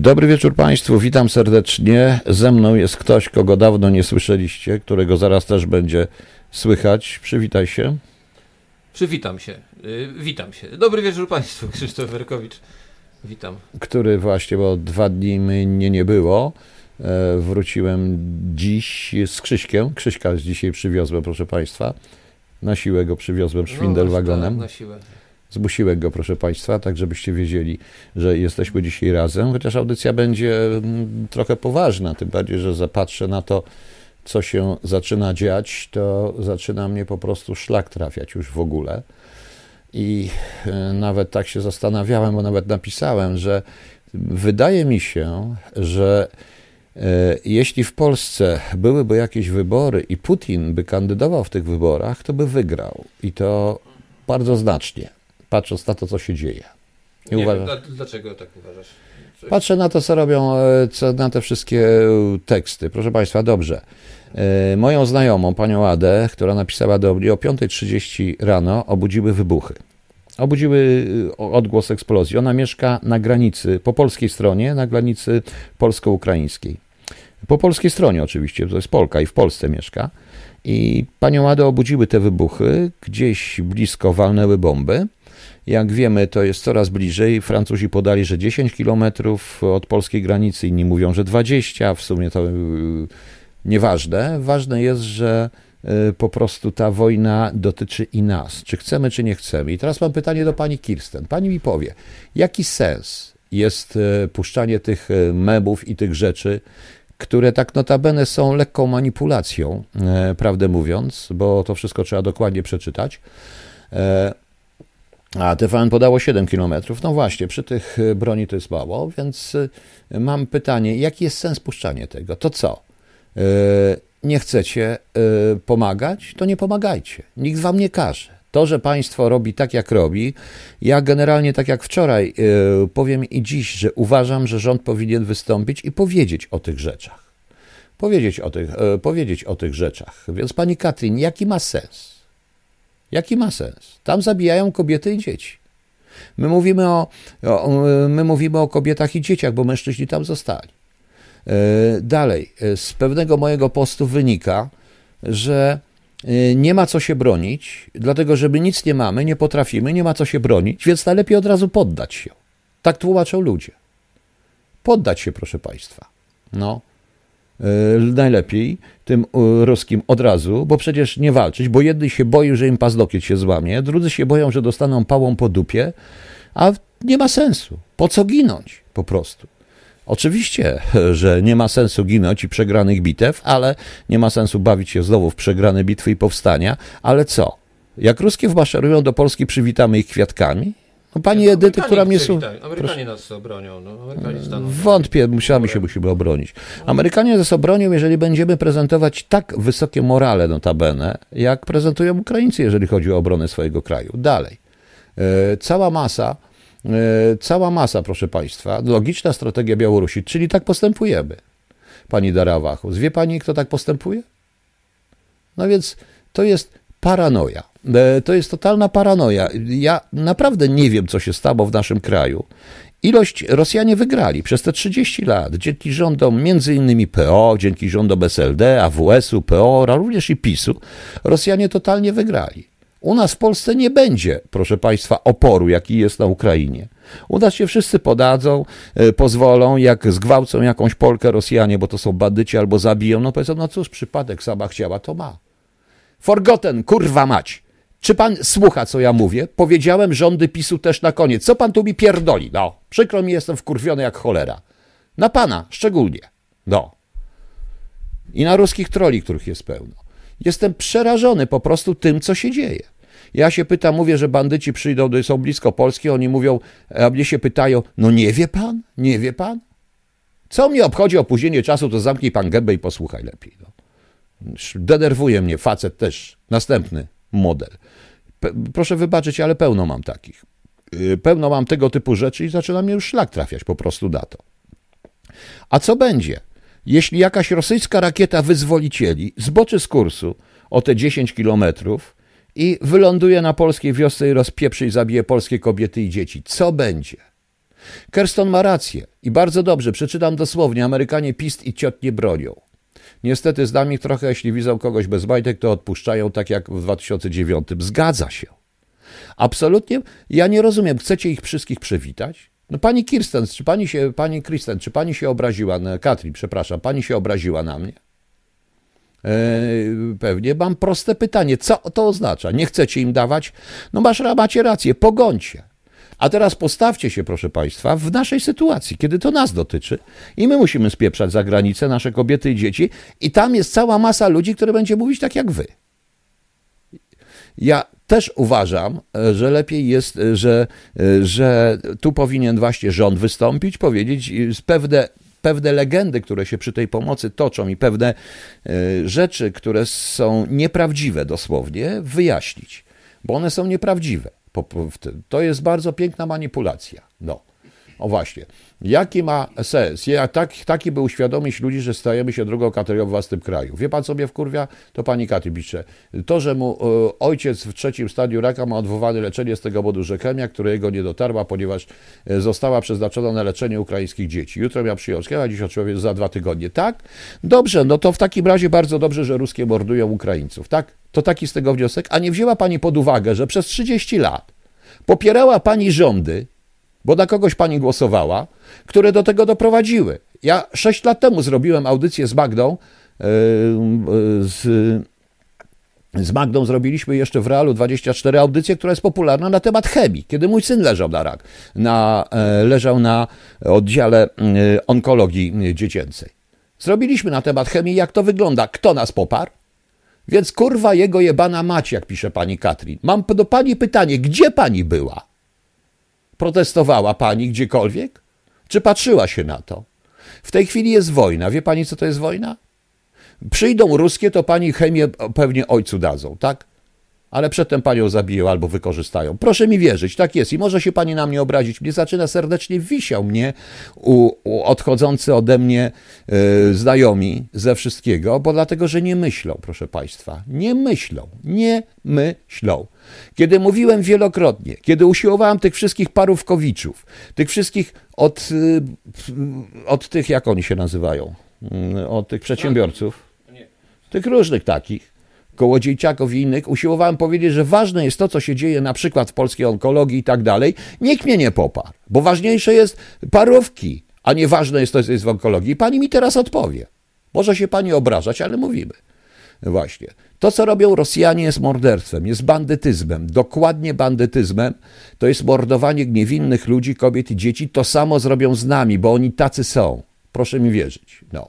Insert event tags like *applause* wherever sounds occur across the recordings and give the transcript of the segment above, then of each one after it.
Dobry wieczór Państwu, witam serdecznie. Ze mną jest ktoś, kogo dawno nie słyszeliście, którego zaraz też będzie słychać. Przywitaj się. Przywitam się. Y, witam się. Dobry wieczór Państwu. *laughs* Krzysztof Werkowicz. Witam. Który właśnie, bo dwa dni mnie nie było. E, wróciłem dziś z Krzyśkiem. Krzyśka dzisiaj przywiozłem, proszę Państwa. Na siłę go przywiozłem szwindel no, wagonem. Tak, na siłę. Zmusiłem go, proszę Państwa, tak żebyście wiedzieli, że jesteśmy dzisiaj razem, chociaż audycja będzie mm, trochę poważna, tym bardziej, że zapatrzę na to, co się zaczyna dziać, to zaczyna mnie po prostu szlak trafiać już w ogóle. I e, nawet tak się zastanawiałem, bo nawet napisałem, że wydaje mi się, że e, jeśli w Polsce byłyby jakieś wybory i Putin by kandydował w tych wyborach, to by wygrał. I to bardzo znacznie patrząc na to, co się dzieje. Nie, nie uważasz? Wiem, dlaczego tak uważasz? Coś? Patrzę na to, co robią, e, co, na te wszystkie e, teksty. Proszę Państwa, dobrze. E, moją znajomą, panią Adę, która napisała do mnie o 5.30 rano, obudziły wybuchy. Obudziły odgłos eksplozji. Ona mieszka na granicy, po polskiej stronie, na granicy polsko-ukraińskiej. Po polskiej stronie oczywiście, to jest Polka i w Polsce mieszka. I panią Adę obudziły te wybuchy, gdzieś blisko walnęły bomby. Jak wiemy, to jest coraz bliżej. Francuzi podali, że 10 kilometrów od polskiej granicy, inni mówią, że 20. W sumie to y, nieważne. Ważne jest, że y, po prostu ta wojna dotyczy i nas. Czy chcemy, czy nie chcemy. I teraz mam pytanie do pani Kirsten. Pani mi powie, jaki sens jest y, puszczanie tych mebów i tych rzeczy, które tak notabene są lekką manipulacją, prawdę mówiąc, bo to wszystko trzeba dokładnie przeczytać. A TVN podało 7 km. No właśnie, przy tych y, broni to jest mało, więc y, mam pytanie, jaki jest sens puszczania tego? To co? Y, nie chcecie pomagać? To nie pomagajcie. Nikt wam nie każe. To, że państwo robi tak, jak robi, ja generalnie, tak jak wczoraj, powiem i dziś, że uważam, że rząd powinien wystąpić i powiedzieć o tych rzeczach. Powiedzieć o tych, powiedzieć o tych rzeczach. Więc pani Katrin, jaki ma sens? Jaki ma sens? Tam zabijają kobiety i dzieci. My mówimy o, o, my mówimy o kobietach i dzieciach, bo mężczyźni tam zostali. E, dalej, e, z pewnego mojego postu wynika, że e, nie ma co się bronić, dlatego że my nic nie mamy, nie potrafimy, nie ma co się bronić, więc najlepiej od razu poddać się. Tak tłumaczą ludzie. Poddać się, proszę Państwa. No. E, najlepiej tym e, ruskim od razu, bo przecież nie walczyć, bo jedni się boją, że im paznokieć się złamie, drudzy się boją, że dostaną pałą po dupie, a nie ma sensu. Po co ginąć po prostu? Oczywiście, *laughs* że nie ma sensu ginąć i przegranych bitew, ale nie ma sensu bawić się znowu w przegrane bitwy i powstania, ale co? Jak ruskie wmaszerują do Polski, przywitamy ich kwiatkami? No pani no, Edyty, która mnie słucha. Amerykanie proszę. nas obronią. No, Amerykanie staną Wątpię, musiała się musimy obronić. Amerykanie nas obronią, jeżeli będziemy prezentować tak wysokie morale notabene, jak prezentują Ukraińcy, jeżeli chodzi o obronę swojego kraju. Dalej. E, cała masa, e, cała masa, proszę Państwa, logiczna strategia Białorusi, czyli tak postępujemy. Pani Darawachus, wie Pani, kto tak postępuje? No więc to jest paranoja. E, to jest totalna paranoja. Ja naprawdę nie wiem, co się stało w naszym kraju. Ilość Rosjanie wygrali przez te 30 lat dzięki rządom m.in. PO, dzięki rządom SLD, AWS-u, PO, a również i PiSu. Rosjanie totalnie wygrali. U nas w Polsce nie będzie, proszę Państwa, oporu, jaki jest na Ukrainie. U nas się wszyscy podadzą, e, pozwolą, jak zgwałcą jakąś Polkę Rosjanie, bo to są bandyci albo zabiją, no powiedzą, no cóż, przypadek sama chciała, to ma. Forgotten, kurwa mać. Czy pan słucha, co ja mówię? Powiedziałem rządy PiSu też na koniec. Co pan tu mi pierdoli? No, przykro mi, jestem wkurwiony jak cholera. Na pana szczególnie. No. I na ruskich troli, których jest pełno. Jestem przerażony po prostu tym, co się dzieje. Ja się pytam, mówię, że bandyci przyjdą, są blisko Polski, oni mówią, a mnie się pytają, no nie wie pan? Nie wie pan? Co mnie obchodzi opóźnienie czasu, to zamknij pan gębę i posłuchaj lepiej. No. Denerwuje mnie facet też. Następny model. Proszę wybaczyć, ale pełno mam takich. Y, pełno mam tego typu rzeczy i zaczyna mnie już szlak trafiać po prostu na to. A co będzie, jeśli jakaś rosyjska rakieta wyzwolicieli zboczy z kursu o te 10 kilometrów i wyląduje na polskiej wiosce i rozpieprzy i zabije polskie kobiety i dzieci? Co będzie? Kerston ma rację i bardzo dobrze, przeczytam dosłownie, Amerykanie pist i ciot nie bronią. Niestety z nami trochę, jeśli widzą kogoś bez majtek, to odpuszczają tak jak w 2009. Zgadza się. Absolutnie, ja nie rozumiem, chcecie ich wszystkich przywitać? No pani Kirsten, czy pani się, pani Kristen, czy pani się obraziła, na, Katrin, przepraszam, pani się obraziła na mnie? E, pewnie mam proste pytanie, co to oznacza? Nie chcecie im dawać? No masz, macie rację, pogońcie. A teraz postawcie się, proszę Państwa, w naszej sytuacji, kiedy to nas dotyczy i my musimy spieprzać za granicę, nasze kobiety i dzieci, i tam jest cała masa ludzi, które będzie mówić tak jak wy. Ja też uważam, że lepiej jest, że, że tu powinien właśnie rząd wystąpić, powiedzieć pewne, pewne legendy, które się przy tej pomocy toczą i pewne e, rzeczy, które są nieprawdziwe dosłownie, wyjaśnić, bo one są nieprawdziwe. To jest bardzo piękna manipulacja. No. O właśnie. Jaki ma sens? Ja, tak, taki by uświadomić ludzi, że stajemy się drugą kategorią w własnym kraju. Wie pan sobie wkurwia? To pani Katy pisze. To, że mu e, ojciec w trzecim stadium raka ma odwołane leczenie z tego powodu, że chemia, którego nie dotarła, ponieważ e, została przeznaczona na leczenie ukraińskich dzieci. Jutro miał przyjąć a dziś oczywiście za dwa tygodnie. Tak? Dobrze, no to w takim razie bardzo dobrze, że ruskie mordują Ukraińców. Tak? To taki z tego wniosek. A nie wzięła pani pod uwagę, że przez 30 lat popierała pani rządy, bo na kogoś pani głosowała, które do tego doprowadziły. Ja sześć lat temu zrobiłem audycję z Magdą, e, z, z Magdą zrobiliśmy jeszcze w Realu 24 audycje, która jest popularna na temat chemii, kiedy mój syn leżał na rak, na, e, leżał na oddziale e, onkologii dziecięcej. Zrobiliśmy na temat chemii, jak to wygląda, kto nas poparł. Więc kurwa jego jebana mać, jak pisze pani Katrin. Mam do pani pytanie, gdzie pani była? Protestowała pani gdziekolwiek? Czy patrzyła się na to? W tej chwili jest wojna. Wie pani, co to jest wojna? Przyjdą ruskie, to pani chemię pewnie ojcu dadzą, tak? Ale przedtem panią zabiją albo wykorzystają. Proszę mi wierzyć, tak jest. I może się pani na mnie obrazić. Mnie zaczyna serdecznie wisiał mnie u, u odchodzący ode mnie y, znajomi ze wszystkiego, bo dlatego, że nie myślą, proszę państwa. Nie myślą. Nie myślą. Kiedy mówiłem wielokrotnie, kiedy usiłowałem tych wszystkich parówkowiczów, tych wszystkich od, y, od tych, jak oni się nazywają, y, od tych przedsiębiorców, tych różnych takich, Kołodziejczaków i innych, usiłowałem powiedzieć, że ważne jest to, co się dzieje na przykład w polskiej onkologii i tak dalej. Nikt mnie nie poparł, bo ważniejsze jest parówki, a nie ważne jest to, co jest w onkologii. Pani mi teraz odpowie. Może się pani obrażać, ale mówimy. Właśnie. To, co robią Rosjanie, jest morderstwem, jest bandytyzmem, dokładnie bandytyzmem. To jest mordowanie niewinnych ludzi, kobiet i dzieci. To samo zrobią z nami, bo oni tacy są. Proszę mi wierzyć. No.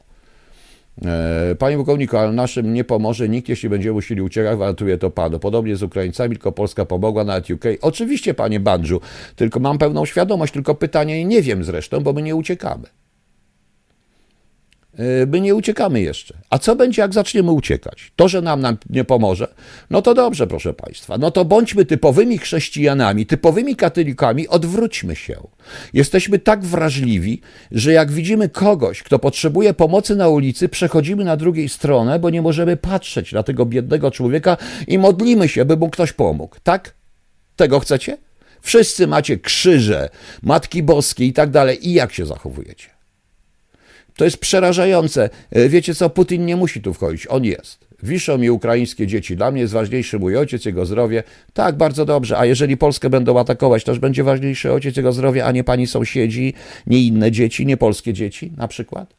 E, panie pułkowniku, ale naszym nie pomoże nikt, jeśli będziemy musieli uciekać, gwarantuje to panu. Podobnie z Ukraińcami, tylko Polska pomogła, nawet UK. Oczywiście, panie Bandżu, tylko mam pełną świadomość, tylko pytanie nie wiem zresztą, bo my nie uciekamy. E, my nie uciekamy jeszcze. A co będzie, jak zaczniemy uciekać? To, że nam, nam nie pomoże? No to dobrze, proszę Państwa. No to bądźmy typowymi chrześcijanami, typowymi katolikami, odwróćmy się. Jesteśmy tak wrażliwi, że jak widzimy kogoś, kto potrzebuje pomocy na ulicy, przechodzimy na drugiej stronę, bo nie możemy patrzeć na tego biednego człowieka i modlimy się, by mu ktoś pomógł. Tak? Tego chcecie? Wszyscy macie krzyże, Matki Boskie i tak dalej. I jak się zachowujecie? To jest przerażające. E, wiecie co, Putin nie musi tu wchodzić, on jest. Wiszą mi ukraińskie dzieci. Dla mnie jest ważniejszy mój ojciec, jego zdrowie. Tak, bardzo dobrze. A jeżeli Polskę będą atakować, też będzie ważniejszy ojciec, jego zdrowie, a nie pani sąsiedzi, nie inne dzieci, nie polskie dzieci na przykład?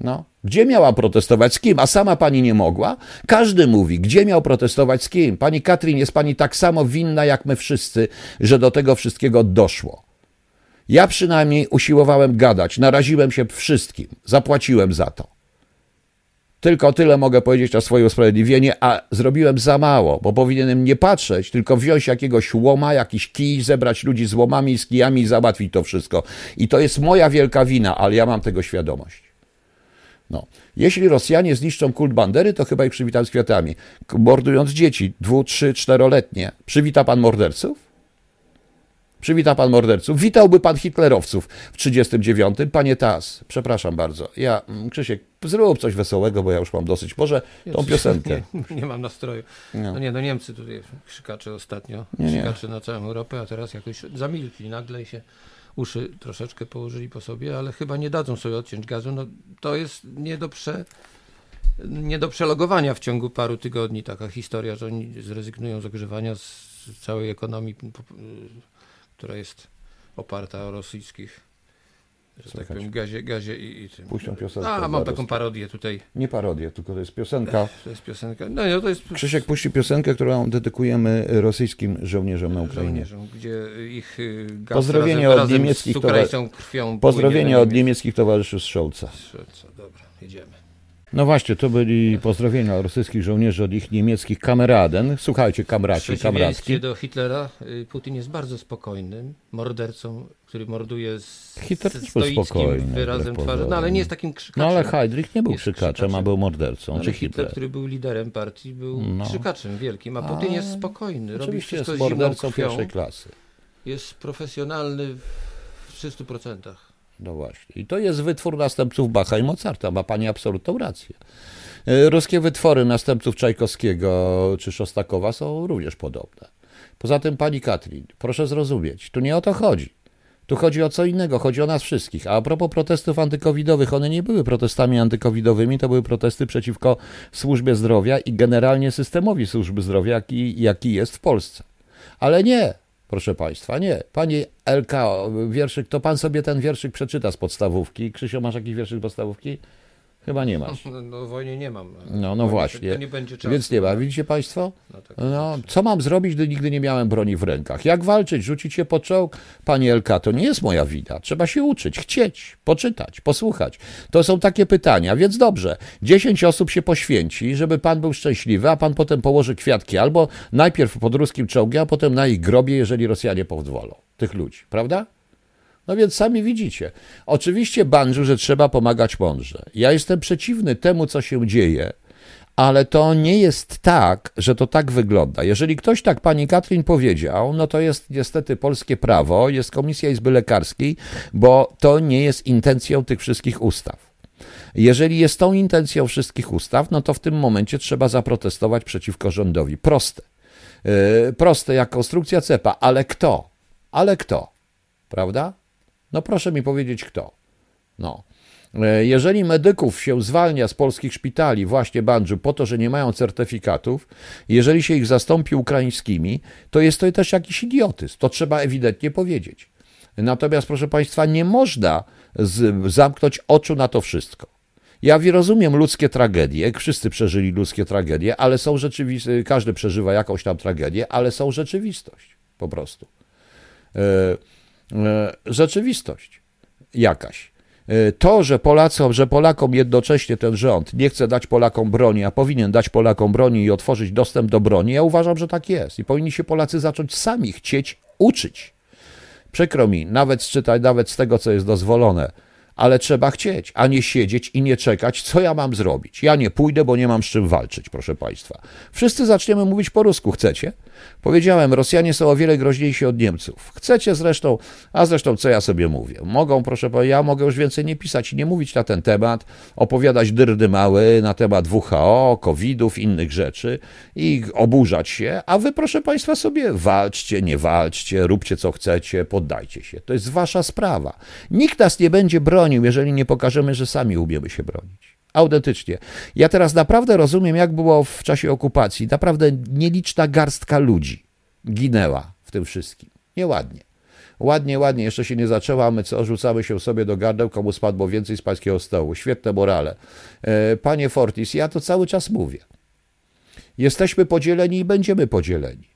No. Gdzie miała protestować? Z kim? A sama pani nie mogła? Każdy mówi, gdzie miał protestować z kim? Pani Katrin, jest pani tak samo winna jak my wszyscy, że do tego wszystkiego doszło. Ja przynajmniej usiłowałem gadać, naraziłem się wszystkim, zapłaciłem za to. Tylko tyle mogę powiedzieć na swoje usprawiedliwienie, a zrobiłem za mało, bo powinienem nie patrzeć, tylko wziąć jakiegoś łoma, jakiś kij, zebrać ludzi z łomami z kijami i załatwić to wszystko. I to jest moja wielka wina, ale ja mam tego świadomość. No. Jeśli Rosjanie zniszczą kult bandery, to chyba ich przywitam z kwiatami. Mordując dzieci, dwu, trzy, czteroletnie, przywita pan morderców? Przywita pan morderców. Witałby pan hitlerowców w 39. Panie Tas, przepraszam bardzo. Ja, mm, Krzysiek, zrób coś wesołego, bo ja już mam dosyć. Może tą piosenkę. *laughs* Nie, nie mam nastroju. No. no nie, no Niemcy tutaj krzykacze ostatnio. Nie, krzykacze nie. na całą Europę, a teraz jakoś zamilkli nagle i się uszy troszeczkę położyli po sobie, ale chyba nie dadzą sobie odciąć gazu. No, to jest nie do, prze, nie do przelogowania w ciągu paru tygodni taka historia, że oni zrezygnują z ogrzewania z całej ekonomii, która jest oparta o rosyjskich że tak powiem, gazie, gazie i, i tym. Puścią piosenkę. A, mam taką parodię tutaj. Nie parodię, tylko to jest piosenka. *laughs* To jest piosenka. No, no to jest... Krzysiek puści piosenkę, którą dedykujemy rosyjskim żołnierzom na Ukrainie. Żołnierzom, gdzie ich y, gaz Pozdrowienie razem, od niemieckich z ukraińską krwią Pozdrowienie od niemieckich towarzyszy z Scholza. Scholza, dobra, jedziemy. No właśnie, to byli pozdrowienia rosyjskich żołnierzy od ich niemieckich kameraden. Słuchajcie, kamraci, W kamratki. do Hitlera, y, Putin jest bardzo spokojnym mordercą, który morduje z Hitler też był spokojny, wyrazem twarzy, no ale nie jest takim No krzykaczem. ale Heydrich nie był Jest krzykaczem, a krzykaczem. był mordercą. Ale Czy Hitler, Hitler? który był liderem partii, był No. krzykaczem wielkim, a Putin A, jest spokojny, robi wszystko jest mordercą krwią, pierwszej klasy. jest profesjonalny w 300%. No właśnie. I to jest wytwór następców Bacha i Mozarta. Ma pani absolutną rację. E, Ruskie wytwory następców Czajkowskiego czy Szostakowa są również podobne. Poza tym, pani Katrin, proszę zrozumieć, tu nie o to chodzi. Tu chodzi o co innego, chodzi o nas wszystkich. A a propos protestów antykowidowych, one nie były protestami antykowidowymi, to były protesty przeciwko służbie zdrowia i generalnie systemowi służby zdrowia, jaki, jaki jest w Polsce. Ale nie, proszę Państwa, nie. Pani LK, wierszyk, to Pan sobie ten wierszyk przeczyta z podstawówki. Krzysiu, masz jakiś wierszyk podstawówki? Chyba nie masz. *laughs* No, no w wojnie nie mam. No, no właśnie. To nie będzie czasu. Więc nie ma. Widzicie Państwo? No, tak. No, co mam zrobić, gdy nigdy nie miałem broni w rękach? Jak walczyć? Rzucić się pod czołg? Panie Elka, to nie jest moja wina. Trzeba się uczyć, chcieć, poczytać, posłuchać. To są takie pytania, więc dobrze. Dziesięć osób się poświęci, żeby pan był szczęśliwy, a pan potem położy kwiatki albo najpierw pod ruskim czołgiem, a potem na ich grobie, jeżeli Rosjanie pozwolą. Tych ludzi, prawda? No więc sami widzicie. Oczywiście Banżu, że trzeba pomagać mądrze. Ja jestem przeciwny temu, co się dzieje, ale to nie jest tak, że to tak wygląda. Jeżeli ktoś tak pani Katrin powiedział, no to jest niestety polskie prawo, jest Komisja Izby Lekarskiej, bo to nie jest intencją tych wszystkich ustaw. Jeżeli jest tą intencją wszystkich ustaw, no to w tym momencie trzeba zaprotestować przeciwko rządowi. Proste. Yy, proste jak konstrukcja cepa, ale kto? Ale kto? Prawda? No proszę mi powiedzieć kto. No. E, Jeżeli medyków się zwalnia z polskich szpitali, właśnie Bandżu, po to, że nie mają certyfikatów, jeżeli się ich zastąpi ukraińskimi, to jest to też jakiś idiotyzm. To trzeba ewidentnie powiedzieć. Natomiast, proszę Państwa, nie można zamknąć oczu na to wszystko. Ja rozumiem ludzkie tragedie, wszyscy przeżyli ludzkie tragedie, ale są rzeczywistość, każdy przeżywa jakąś tam tragedię, ale są rzeczywistość po prostu. E, rzeczywistość jakaś. E, To, że Polakom, że Polakom jednocześnie ten rząd nie chce dać Polakom broni, a powinien dać Polakom broni i otworzyć dostęp do broni, ja uważam, że tak jest. I powinni się Polacy zacząć sami chcieć uczyć. Przykro mi, nawet czytać, nawet z tego, co jest dozwolone, ale trzeba chcieć, a nie siedzieć i nie czekać, co ja mam zrobić. Ja nie pójdę, bo nie mam z czym walczyć, proszę Państwa. Wszyscy zaczniemy mówić po rusku, chcecie? Powiedziałem, Rosjanie są o wiele groźniejsi od Niemców. Chcecie zresztą, a zresztą co ja sobie mówię? Mogą, proszę Państwa, ja mogę już więcej nie pisać i nie mówić na ten temat, opowiadać dyrdy małe na temat WHO, COVID-ów, innych rzeczy i oburzać się, a wy, proszę Państwa, sobie walczcie, nie walczcie, róbcie co chcecie, poddajcie się. To jest wasza sprawa. Nikt nas nie będzie bronił, jeżeli nie pokażemy, że sami umiemy się bronić. Autentycznie. Ja teraz naprawdę rozumiem, jak było w czasie okupacji. Naprawdę nieliczna garstka ludzi ginęła w tym wszystkim. Nieładnie. Ładnie, ładnie, jeszcze się nie zaczęła, my co, rzucamy się sobie do gardeł, komu spadło więcej z pańskiego stołu. Świetne morale. E, Panie Fortis, ja to cały czas mówię. Jesteśmy podzieleni i będziemy podzieleni.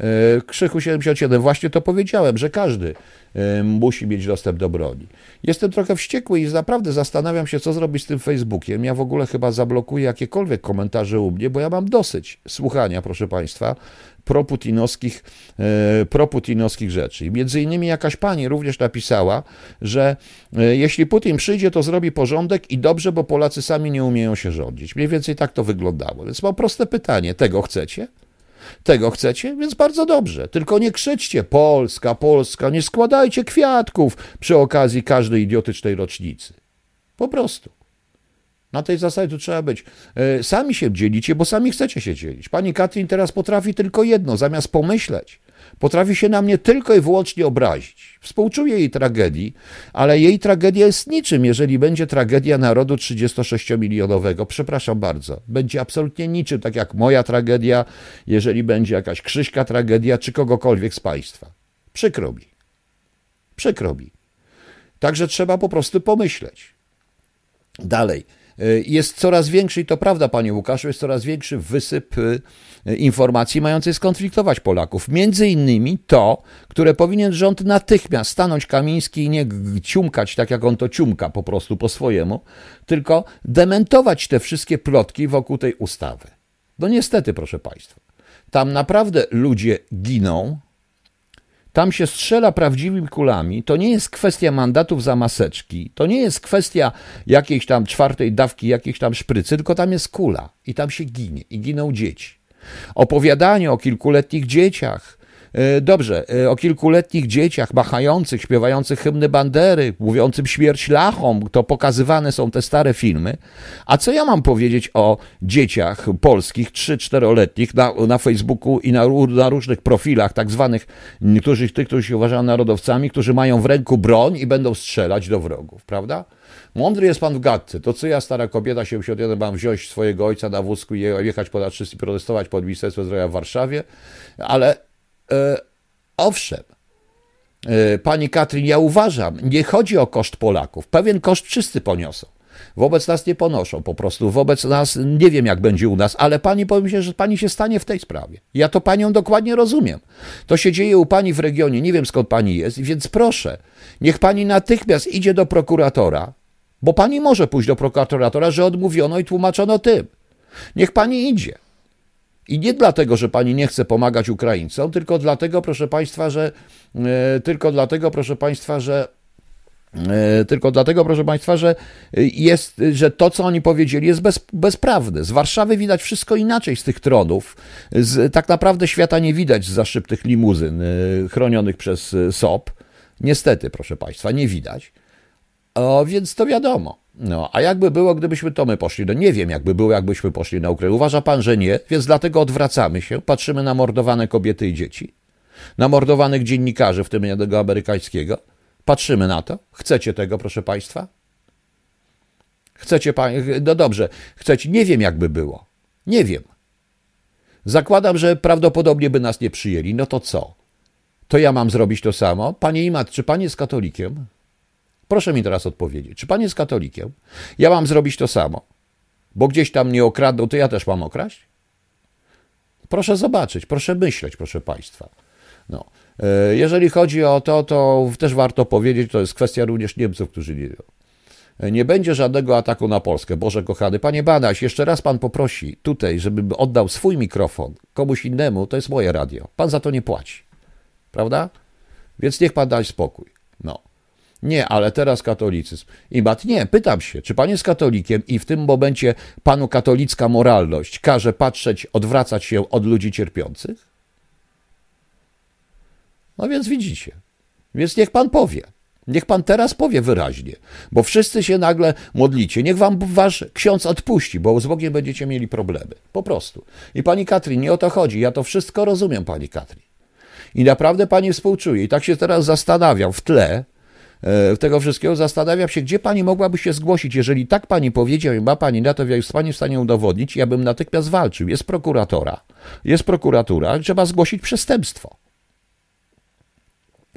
E, Krzychu 77, właśnie to powiedziałem, że każdy e, musi mieć dostęp do broni. Jestem trochę wściekły i naprawdę zastanawiam się, co zrobić z tym Facebookiem. Ja w ogóle chyba zablokuję jakiekolwiek komentarze u mnie, bo ja mam dosyć słuchania, proszę Państwa, proputinowskich, e, proputinowskich rzeczy. Między innymi jakaś pani również napisała, że jeśli Putin przyjdzie, to zrobi porządek i dobrze, bo Polacy sami nie umieją się rządzić. Mniej więcej tak to wyglądało. Więc mam proste pytanie, tego chcecie? Tego chcecie? Więc bardzo dobrze. Tylko nie krzyczcie Polska, Polska, nie składajcie kwiatków przy okazji każdej idiotycznej rocznicy. Po prostu. Na tej zasadzie tu trzeba być. E, Sami się dzielicie, bo sami chcecie się dzielić. Pani Katrin teraz potrafi tylko jedno, zamiast pomyśleć, Potrafi się na mnie tylko i wyłącznie obrazić. Współczuję jej tragedii, ale jej tragedia jest niczym, jeżeli będzie tragedia narodu 36-milionowego. Przepraszam bardzo. Będzie absolutnie niczym, tak jak moja tragedia, jeżeli będzie jakaś Krzyśka tragedia, czy kogokolwiek z państwa. Przykro mi. Przykro mi. Także trzeba po prostu pomyśleć. Dalej. Y, jest coraz większy, i to prawda, panie Łukaszu, jest coraz większy wysyp y, informacji mających skonfliktować Polaków. Między innymi to, które powinien rząd natychmiast stanąć Kamiński i nie ciumkać tak, jak on to ciumka po prostu po swojemu, tylko dementować te wszystkie plotki wokół tej ustawy. No niestety, proszę państwa, tam naprawdę ludzie giną, tam się strzela prawdziwymi kulami. To nie jest kwestia mandatów za maseczki. To nie jest kwestia jakiejś tam czwartej dawki, jakiejś tam szprycy, tylko tam jest kula i tam się ginie i giną dzieci. Opowiadanie o kilkuletnich dzieciach, dobrze, e, o kilkuletnich dzieciach machających, śpiewających hymny bandery, mówiącym śmierć lachom, to pokazywane są te stare filmy. A co ja mam powiedzieć o dzieciach polskich, 3-4-letnich na, na Facebooku i na, na różnych profilach, tak zwanych, niektórzy, tych, którzy się uważają narodowcami, którzy mają w ręku broń i będą strzelać do wrogów, prawda? Mądry jest pan w gadce. To co ja, stara kobieta, 71, mam wziąć swojego ojca na wózku i jechać po i protestować pod Ministerstwem Zdrowia w Warszawie, ale E, owszem, e, pani Katrin, ja uważam, nie chodzi o koszt Polaków. Pewien koszt wszyscy poniosą. Wobec nas nie ponoszą po prostu. Wobec nas nie wiem, jak będzie u nas, ale pani powiem się, że pani się stanie w tej sprawie. Ja to panią dokładnie rozumiem. To się dzieje u pani w regionie, nie wiem skąd pani jest, więc proszę, niech pani natychmiast idzie do prokuratora, bo pani może pójść do prokuratora, że odmówiono i tłumaczono tym. Niech pani idzie. I nie dlatego, że pani nie chce pomagać Ukraińcom, tylko dlatego, proszę państwa, że e, tylko dlatego, proszę państwa, że e, tylko dlatego, proszę Państwa, że jest, że to, co oni powiedzieli, jest bez, bezprawne. Z Warszawy widać wszystko inaczej z tych tronów. Z, tak naprawdę świata nie widać z zaszczyptych limuzyn e, chronionych przez SOP. Niestety, proszę Państwa, nie widać. O, więc to wiadomo. No, a jakby było, gdybyśmy to my poszli? No nie wiem, jakby było, jakbyśmy poszli na Ukrainę. Uważa pan, że nie, więc dlatego odwracamy się, patrzymy na mordowane kobiety i dzieci, na mordowanych dziennikarzy, w tym jednego amerykańskiego. Patrzymy na to. Chcecie tego, proszę państwa? Chcecie pan... No dobrze, chcecie... Nie wiem, jakby było. Nie wiem. Zakładam, że prawdopodobnie by nas nie przyjęli. No to co? To ja mam zrobić to samo? Panie Imat, czy pan jest katolikiem? Proszę mi teraz odpowiedzieć, czy pan jest katolikiem? Ja mam zrobić to samo, bo gdzieś tam nie okradną, to ja też mam okraść? Proszę zobaczyć, proszę myśleć, proszę państwa. No. E, jeżeli chodzi o to, to też warto powiedzieć, to jest kwestia również Niemców, którzy nie wiedzą. E, nie będzie żadnego ataku na Polskę. Boże kochany, panie Badaś, jeszcze raz pan poprosi tutaj, żebym oddał swój mikrofon komuś innemu, to jest moje radio. Pan za to nie płaci. Prawda? Więc niech pan da spokój. Nie, ale teraz katolicyzm. I bat, nie, pytam się, czy pan jest katolikiem i w tym momencie panu katolicka moralność każe patrzeć, odwracać się od ludzi cierpiących? No więc widzicie. Więc niech pan powie. Niech pan teraz powie wyraźnie, bo wszyscy się nagle modlicie. Niech wam wasz ksiądz odpuści, bo z Bogiem będziecie mieli problemy. Po prostu. I pani Katrin, nie o to chodzi. Ja to wszystko rozumiem, pani Katrin. I naprawdę pani współczuję. I tak się teraz zastanawiam w tle, tego wszystkiego, zastanawiam się, gdzie pani mogłaby się zgłosić. Jeżeli tak pani powiedział i ma pani na to, jest pani w stanie udowodnić, ja bym natychmiast walczył. Jest prokuratora, jest prokuratura, trzeba zgłosić przestępstwo.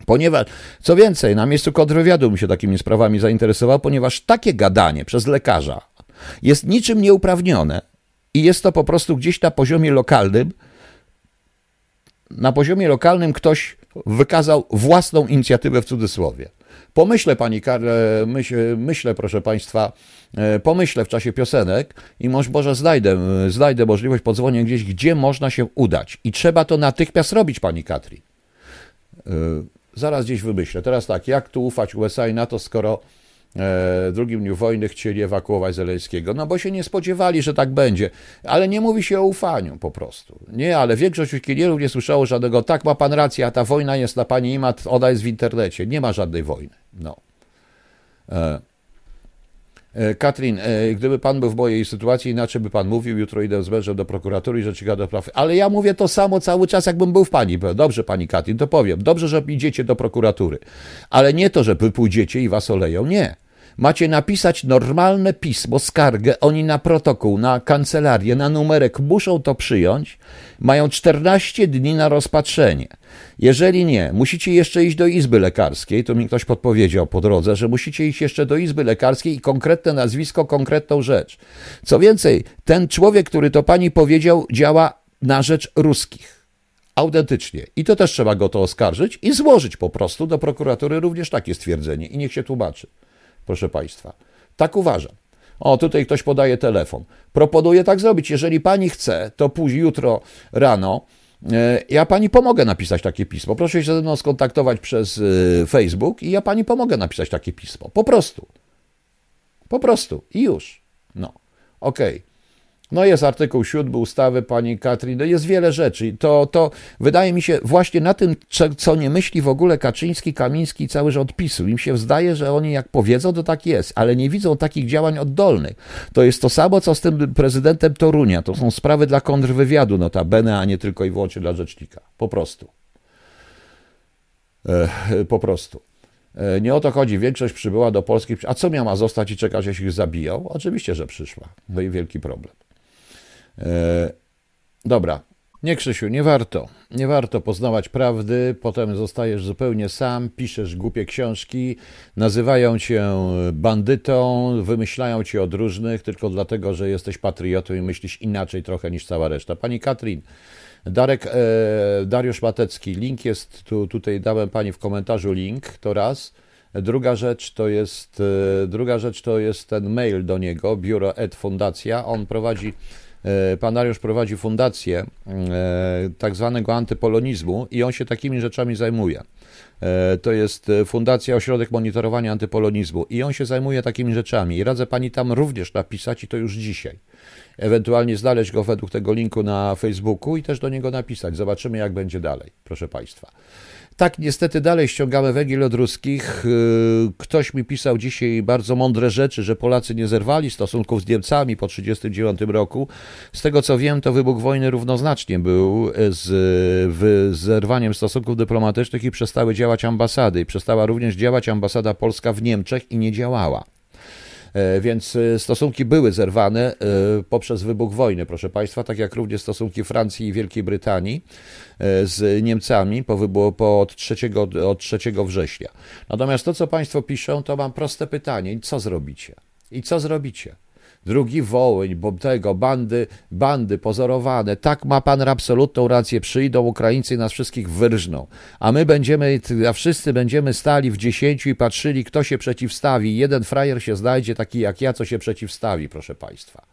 Ponieważ, co więcej, na miejscu kontrwywiadu bym się takimi sprawami zainteresował, ponieważ takie gadanie przez lekarza jest niczym nieuprawnione i jest to po prostu gdzieś na poziomie lokalnym, na poziomie lokalnym ktoś wykazał własną inicjatywę w cudzysłowie. Pomyślę, pani Karle, myśl, myślę, proszę państwa, e, pomyślę w czasie piosenek i może, może znajdę, znajdę możliwość, podzwonię gdzieś, gdzie można się udać. I trzeba to natychmiast robić, pani Katri. E, zaraz gdzieś wymyślę. Teraz tak, jak tu ufać USA i NATO, skoro drugim dniu wojny chcieli ewakuować Zeleńskiego, no bo się nie spodziewali, że tak będzie. Ale nie mówi się o ufaniu po prostu. Nie, ale większość uciekinierów nie słyszało żadnego, tak ma pan rację, a ta wojna jest na pani Imat, ona jest w internecie. Nie ma żadnej wojny. No. E, E, Katrin, e, gdyby pan był w mojej sytuacji, inaczej by pan mówił, jutro idę z mężem do prokuratury i rzecznika do praw. Ale ja mówię to samo cały czas, jakbym był w pani. Dobrze, pani Katrin, to powiem. Dobrze, że idziecie do prokuratury. Ale nie to, że wy pójdziecie i was oleją. Nie. Macie napisać normalne pismo, skargę, oni na protokół, na kancelarię, na numerek muszą to przyjąć. Mają 14 dni na rozpatrzenie. Jeżeli nie, musicie jeszcze iść do izby lekarskiej, to mi ktoś podpowiedział po drodze, że musicie iść jeszcze do izby lekarskiej i konkretne nazwisko, konkretną rzecz. Co więcej, ten człowiek, który to pani powiedział, działa na rzecz ruskich. Autentycznie. I to też trzeba go to oskarżyć i złożyć po prostu do prokuratury również takie stwierdzenie i niech się tłumaczy proszę Państwa. Tak uważam. O, tutaj ktoś podaje telefon. Proponuję tak zrobić. Jeżeli pani chce, to później jutro rano e, ja pani pomogę napisać takie pismo. Proszę się ze mną skontaktować przez e, Facebook i ja pani pomogę napisać takie pismo. Po prostu. Po prostu. I już. No. Okej. Okay. No jest artykuł 7 ustawy pani Katrin, no jest wiele rzeczy. To, to wydaje mi się właśnie na tym, co nie myśli w ogóle Kaczyński, Kamiński i cały rząd PiSu. Im się zdaje, że oni jak powiedzą, to tak jest, ale nie widzą takich działań oddolnych. To jest to samo, co z tym prezydentem Torunia. To są sprawy dla kontrwywiadu notabene, a nie tylko i wyłącznie dla rzecznika. Po prostu. E, po prostu. E, nie o to chodzi. Większość przybyła do Polski. A co miała zostać i czekać, jeśli ich zabiją? Oczywiście, że przyszła. No i wielki problem. E, dobra. Nie, Krzysiu, nie warto. Nie warto poznawać prawdy, potem zostajesz zupełnie sam, piszesz głupie książki, nazywają cię bandytą, wymyślają ci od różnych tylko dlatego, że jesteś patriotą i myślisz inaczej trochę niż cała reszta. Pani Katrin, Darek, e, Dariusz Matecki, link jest tu, tutaj dałem pani w komentarzu link, to raz. Druga rzecz to jest, e, druga rzecz to jest ten mail do niego, biuro Ed Fundacja. On prowadzi pan Dariusz prowadzi fundację e, tak zwanego antypolonizmu i on się takimi rzeczami zajmuje. E, to jest Fundacja Ośrodek Monitorowania Antypolonizmu i on się zajmuje takimi rzeczami. I radzę pani tam również napisać i to już dzisiaj. Ewentualnie znaleźć go według tego linku na Facebooku i też do niego napisać. Zobaczymy, jak będzie dalej, proszę państwa. Tak, niestety dalej ściągamy węgiel od ruskich. Y, ktoś mi pisał dzisiaj bardzo mądre rzeczy, że Polacy nie zerwali stosunków z Niemcami po 1939 roku. Z tego co wiem, to wybuch wojny równoznacznie był z zerwaniem stosunków dyplomatycznych i przestały działać ambasady. I przestała również działać ambasada polska w Niemczech i nie działała. E, więc e, stosunki były zerwane e, poprzez wybuch wojny, proszę Państwa, tak jak również stosunki Francji i Wielkiej Brytanii z Niemcami po, po od, 3, od 3 września. Natomiast to, co Państwo piszą, to mam proste pytanie. Co zrobicie? I co zrobicie? Drugi Wołyń, bo tego, bandy, bandy pozorowane. Tak ma pan absolutną rację. Przyjdą Ukraińcy i nas wszystkich wyrżną. A my będziemy, a wszyscy będziemy stali w dziesięciu i patrzyli, kto się przeciwstawi. Jeden frajer się znajdzie, taki jak ja, co się przeciwstawi, proszę państwa.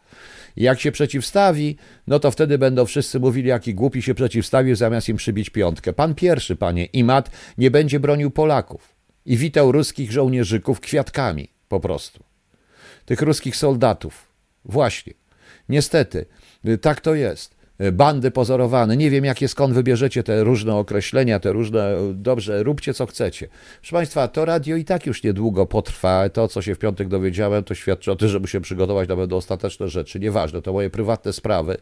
Jak się przeciwstawi, no to wtedy będą wszyscy mówili, jaki głupi się przeciwstawił, zamiast im przybić piątkę. Pan pierwszy, panie Imat, nie będzie bronił Polaków i witał ruskich żołnierzyków kwiatkami, po prostu. Tych ruskich soldatów. Właśnie. Niestety, y, tak to jest. Y, bandy pozorowane. Nie wiem, jakie skąd wybierzecie te różne określenia, te różne. Y, dobrze, róbcie co chcecie. Proszę Państwa, to radio i tak już niedługo potrwa. To, co się w piątek dowiedziałem, to świadczy o tym, żeby się przygotować nawet do ostateczne rzeczy. Nieważne, to moje prywatne sprawy.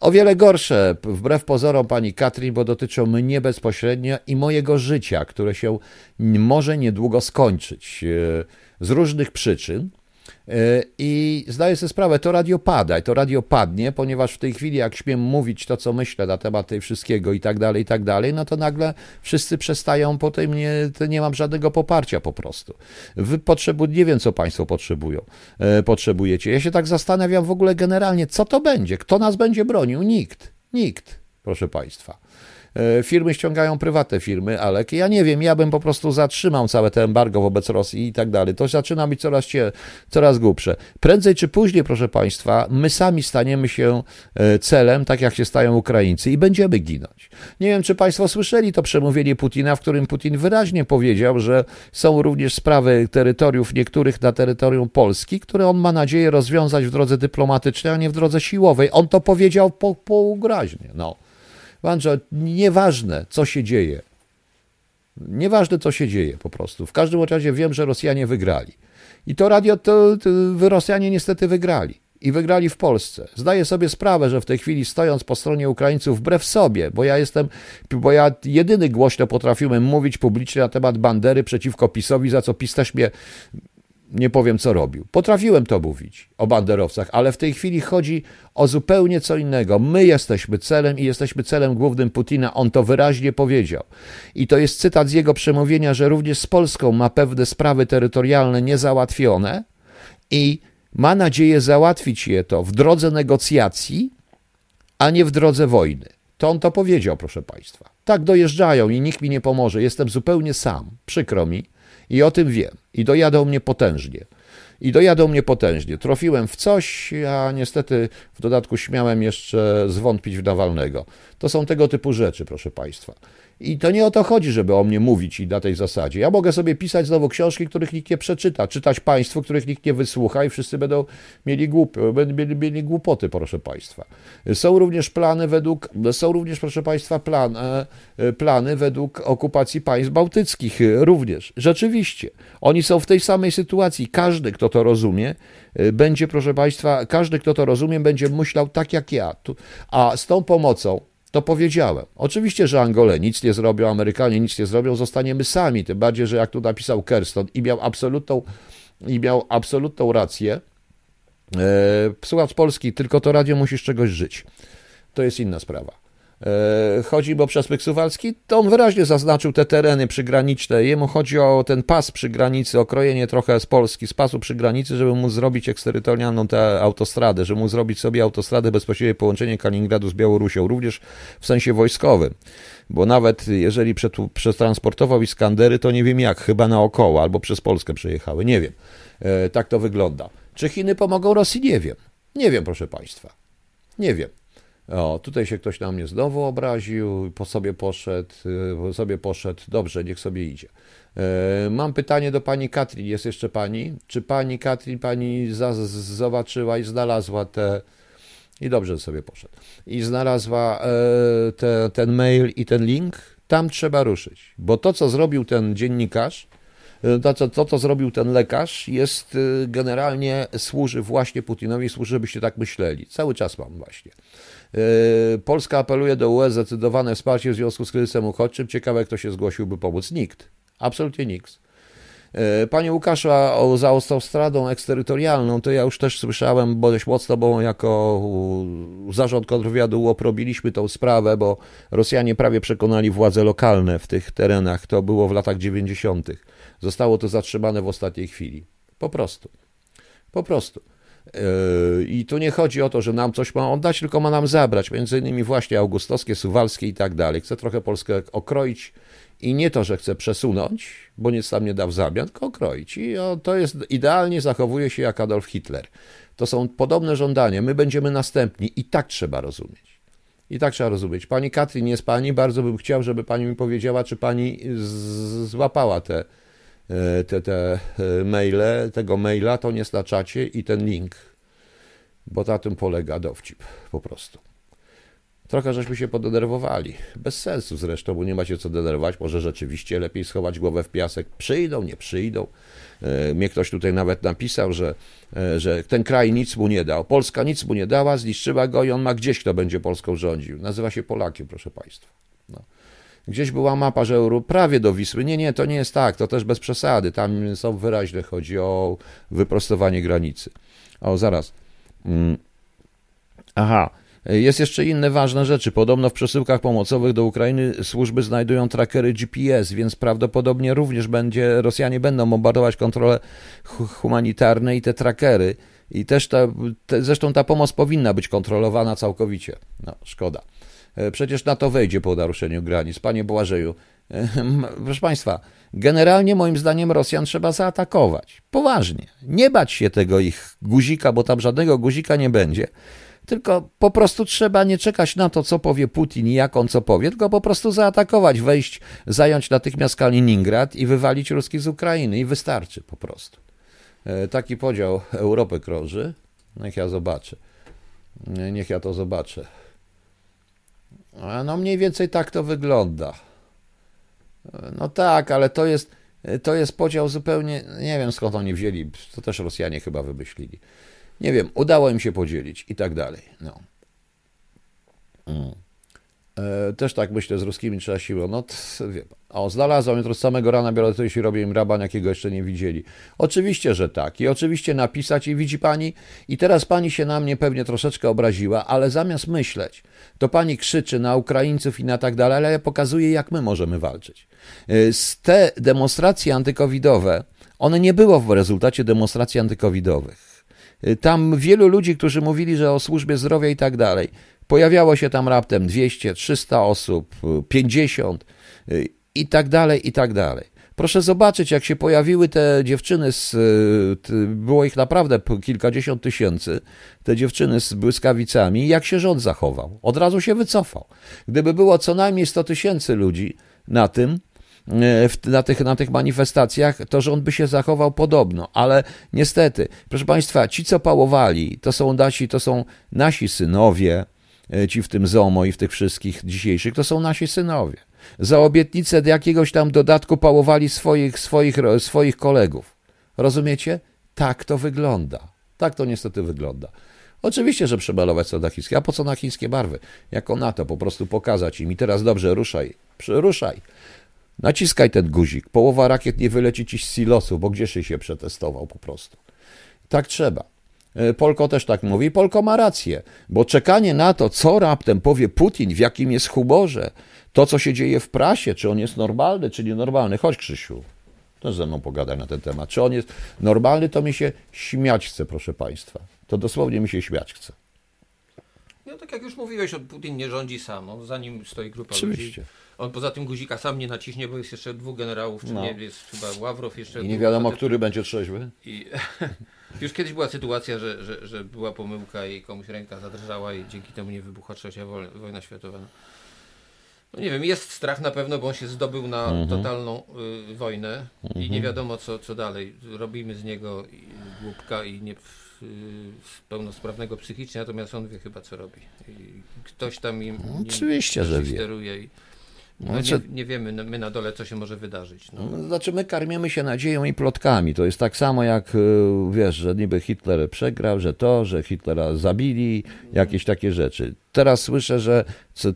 O wiele gorsze, wbrew pozorom pani Katrin, bo dotyczą mnie bezpośrednio i mojego życia, które się może niedługo skończyć z różnych przyczyn. E, I zdaję sobie sprawę, to radio pada i to radio padnie, ponieważ w tej chwili, jak śmiem mówić to, co myślę na temat tej wszystkiego i tak dalej, i tak dalej, no to nagle wszyscy przestają, potem nie, nie mam żadnego poparcia po prostu. Wy potrzebu, nie wiem, co Państwo potrzebują, e, potrzebujecie. Ja się tak zastanawiam w ogóle generalnie, co to będzie, kto nas będzie bronił? Nikt, nikt, proszę Państwa. E, firmy ściągają prywatne firmy, ale ja nie wiem, ja bym po prostu zatrzymał całe te embargo wobec Rosji i tak dalej. To zaczyna być coraz, coraz głupsze. Prędzej czy później, proszę Państwa, my sami staniemy się e, celem, tak jak się stają Ukraińcy i będziemy ginąć. Nie wiem, czy Państwo słyszeli to przemówienie Putina, w którym Putin wyraźnie powiedział, że są również sprawy terytoriów niektórych na terytorium Polski, które on ma nadzieję rozwiązać w drodze dyplomatycznej, a nie w drodze siłowej. On to powiedział po, półgraźnie. No. Andrze, nieważne, co się dzieje. Nieważne, co się dzieje po prostu. W każdym razie wiem, że Rosjanie wygrali. I to radio, to, to Rosjanie niestety wygrali. I wygrali w Polsce. Zdaję sobie sprawę, że w tej chwili stojąc po stronie Ukraińców, wbrew sobie, bo ja jestem, bo ja jedyny głośno potrafiłem mówić publicznie na temat bandery przeciwko PiSowi, za co PiS też mnie nie powiem co robił. Potrafiłem to mówić o banderowcach, ale w tej chwili chodzi o zupełnie co innego. My jesteśmy celem i jesteśmy celem głównym Putina. On to wyraźnie powiedział. I to jest cytat z jego przemówienia, że również z Polską ma pewne sprawy terytorialne niezałatwione i ma nadzieję załatwić je to w drodze negocjacji, a nie w drodze wojny. To on to powiedział, proszę Państwa. Tak dojeżdżają i nikt mi nie pomoże. Jestem zupełnie sam. Przykro mi i o tym wiem. I dojadą mnie potężnie. I dojadą mnie potężnie. Trofiłem w coś, a niestety w dodatku śmiałem jeszcze zwątpić w Nawalnego. To są tego typu rzeczy, proszę Państwa. I to nie o to chodzi, żeby o mnie mówić i na tej zasadzie. Ja mogę sobie pisać znowu książki, których nikt nie przeczyta, czytać Państwu, których nikt nie wysłucha i wszyscy będą mieli, głup, mieli, mieli głupoty, proszę Państwa. Są również plany według, są również, proszę Państwa, plan, e, plany według okupacji państw bałtyckich, również. Rzeczywiście. Oni są w tej samej sytuacji. Każdy, kto to rozumie, e, będzie, proszę Państwa, każdy, kto to rozumie, będzie myślał tak jak ja. A z tą pomocą, to powiedziałem. Oczywiście, że Angole nic nie zrobią, Amerykanie nic nie zrobią, zostaniemy sami. Tym bardziej, że jak tu napisał Kerston i miał absolutną, i miał absolutną rację. E, słuchacz polski, tylko to radio musisz czegoś żyć. To jest inna sprawa. E, chodzi bo przesmyk suwalski, to on wyraźnie zaznaczył te tereny przygraniczne. Jemu chodzi o ten pas przy granicy, okrojenie trochę z Polski, z pasu przy granicy, żeby móc zrobić eksterytorialną tę autostradę, żeby móc zrobić sobie autostradę bezpośrednie połączenie Kaliningradu z Białorusią, również w sensie wojskowym. Bo nawet jeżeli przetransportował Iskandery, to nie wiem jak, chyba naokoło, albo przez Polskę przejechały, nie wiem. E, tak to wygląda. Czy Chiny pomogą Rosji? Nie wiem. Nie wiem, proszę Państwa. Nie wiem. O, tutaj się ktoś na mnie znowu obraził, po sobie poszedł, y, po sobie poszedł, dobrze, niech sobie idzie. E, mam pytanie do pani Katrin, jest jeszcze pani? Czy pani Katrin, pani zobaczyła i znalazła te, i dobrze sobie poszedł, i znalazła e, te, ten mail i ten link? Tam trzeba ruszyć, bo to, co zrobił ten dziennikarz, e, to, co, to, co zrobił ten lekarz, jest generalnie służy właśnie Putinowi, służy, żebyście tak myśleli. Cały czas mam właśnie. Yy, Polska apeluje do UE zdecydowane wsparcie w związku z kryzysem uchodźczym. Ciekawe, kto się zgłosiłby pomóc. Nikt. Absolutnie nikt. Yy, panie Łukaszu, a o, za autostradą eksterytorialną, to ja już też słyszałem, dość mocno, bo jako zarząd kontrwywiadu uoprobiliśmy tą sprawę, bo Rosjanie prawie przekonali władze lokalne w tych terenach. To było w latach 90. Zostało to zatrzymane w ostatniej chwili. Po prostu. Po prostu. Yy, I tu nie chodzi o to, że nam coś ma oddać, tylko ma nam zabrać, między innymi właśnie augustowskie, suwalskie i tak dalej. Chce trochę Polskę okroić i nie to, że chce przesunąć, bo nic tam nie da w zamian, tylko okroić. I to jest idealnie zachowuje się jak Adolf Hitler. To są podobne żądania. My będziemy następni i tak trzeba rozumieć. I tak trzeba rozumieć. Pani Katrin jest pani, bardzo bym chciał, żeby pani mi powiedziała, czy pani złapała te te, te e, maile, tego maila, to nie staczacie i ten link, bo na tym polega dowcip po prostu. Trochę żeśmy się podenerwowali. Bez sensu zresztą, bo nie macie co denerwować. Może rzeczywiście lepiej schować głowę w piasek. Przyjdą, nie przyjdą. E, mnie ktoś tutaj nawet napisał, że, że ten kraj nic mu nie dał. Polska nic mu nie dała, zniszczyła go i on ma gdzieś, kto będzie Polską rządził. Nazywa się Polakiem, proszę Państwa. No. Gdzieś była mapa, że prawie do Wisły. Nie, nie, to nie jest tak, to też bez przesady. Tam są wyraźne, chodzi o wyprostowanie granicy. O, zaraz. Mm. Aha. Jest jeszcze inne ważne rzeczy. Podobno w przesyłkach pomocowych do Ukrainy służby znajdują trackery GPS, więc prawdopodobnie również będzie, Rosjanie będą bombardować kontrole humanitarne i te trackery. I też ta, te, zresztą ta pomoc powinna być kontrolowana całkowicie. No, szkoda. E, przecież na to wejdzie po naruszeniu granic. Panie Błażeju, e, proszę Państwa, generalnie moim zdaniem Rosjan trzeba zaatakować. Poważnie. Nie bać się tego ich guzika, bo tam żadnego guzika nie będzie. Tylko po prostu trzeba nie czekać na to, co powie Putin i jak on co powie, tylko po prostu zaatakować, wejść, zająć natychmiast Kaliningrad i wywalić Ruskich z Ukrainy. I wystarczy po prostu. E, taki podział Europy krąży. Niech ja zobaczę. Niech ja to zobaczę. No mniej więcej tak to wygląda. No tak, ale to jest. to jest podział zupełnie, nie wiem skąd oni wzięli, to też Rosjanie chyba wymyślili. Nie wiem, udało im się podzielić i tak dalej. No. Mm. E, też tak myślę, z ruskimi trzeba siłą. No, wie O, znalazłem jutro z samego rana biorę to, jeśli robię im raban, jakiego jeszcze nie widzieli. Oczywiście, że tak. I oczywiście napisać i widzi pani, i teraz pani się na mnie pewnie troszeczkę obraziła, ale zamiast myśleć, to pani krzyczy na Ukraińców i na tak dalej, ale ja pokazuję, jak my możemy walczyć. E, z te demonstracje antykowidowe, one nie było w rezultacie demonstracji antykowidowych. E, tam wielu ludzi, którzy mówili, że o służbie zdrowia i tak dalej, Pojawiało się tam raptem 200, 300 osób, 50 y, i tak dalej, i tak dalej. Proszę zobaczyć, jak się pojawiły te dziewczyny, z, było ich naprawdę kilkadziesiąt tysięcy, te dziewczyny z błyskawicami, jak się rząd zachował. Od razu się wycofał. Gdyby było co najmniej 100 tysięcy ludzi na tym, y, na tych, na tych manifestacjach, to rząd by się zachował podobno, ale niestety, proszę Państwa, ci co pałowali, to są nasi, to są nasi synowie, E, ci w tym ZOMO i w tych wszystkich dzisiejszych, to są nasi synowie. Za obietnicę jakiegoś tam dodatku pałowali swoich, swoich, swoich kolegów. Rozumiecie? Tak to wygląda. Tak to niestety wygląda. Oczywiście, że przemalować co na chińskie. A po co na chińskie barwy? Jako NATO, po prostu pokazać im. I teraz dobrze, ruszaj. Ruszaj. Naciskaj ten guzik. Połowa rakiet nie wyleci ci z silosu, bo gdzieś się przetestował po prostu. Tak trzeba. E, Polko też tak mówi. Polko ma rację, bo czekanie na to, co raptem powie Putin, w jakim jest humorze, to, co się dzieje w prasie, czy on jest normalny, czy nienormalny. Chodź, Krzysiu, też ze mną pogadaj na ten temat. Czy on jest normalny, to mi się śmiać chce, proszę Państwa. To dosłownie mi się śmiać chce. No tak jak już mówiłeś, Putin nie rządzi sam, on za nim stoi grupa Oczywiście. ludzi. On poza tym guzika sam nie naciśnie, bo jest jeszcze dwóch generałów, czy no. nie, jest chyba Ławrow jeszcze. I nie wiadomo, który będzie trzeźwy. I, *laughs* Już kiedyś była sytuacja, że, że, że była pomyłka i komuś ręka zadrżała i dzięki temu nie wybuchła trzecia wojna światowa. No nie wiem, jest strach na pewno, bo on się zdobył na mhm. totalną y, wojnę mhm. i nie wiadomo co, co dalej. Robimy z niego głupka i nie y, pełnosprawnego psychicznie, natomiast on wie chyba co robi. I ktoś tam im Oczywiście, że wie. steruje i no, znaczy, nie, nie, wiemy my na dole, co się może wydarzyć. No. no. Znaczy, my karmimy się nadzieją i plotkami. To jest tak samo jak, y, wiesz, że niby Hitler przegrał, że to, że Hitlera zabili, jakieś takie rzeczy. Teraz słyszę, że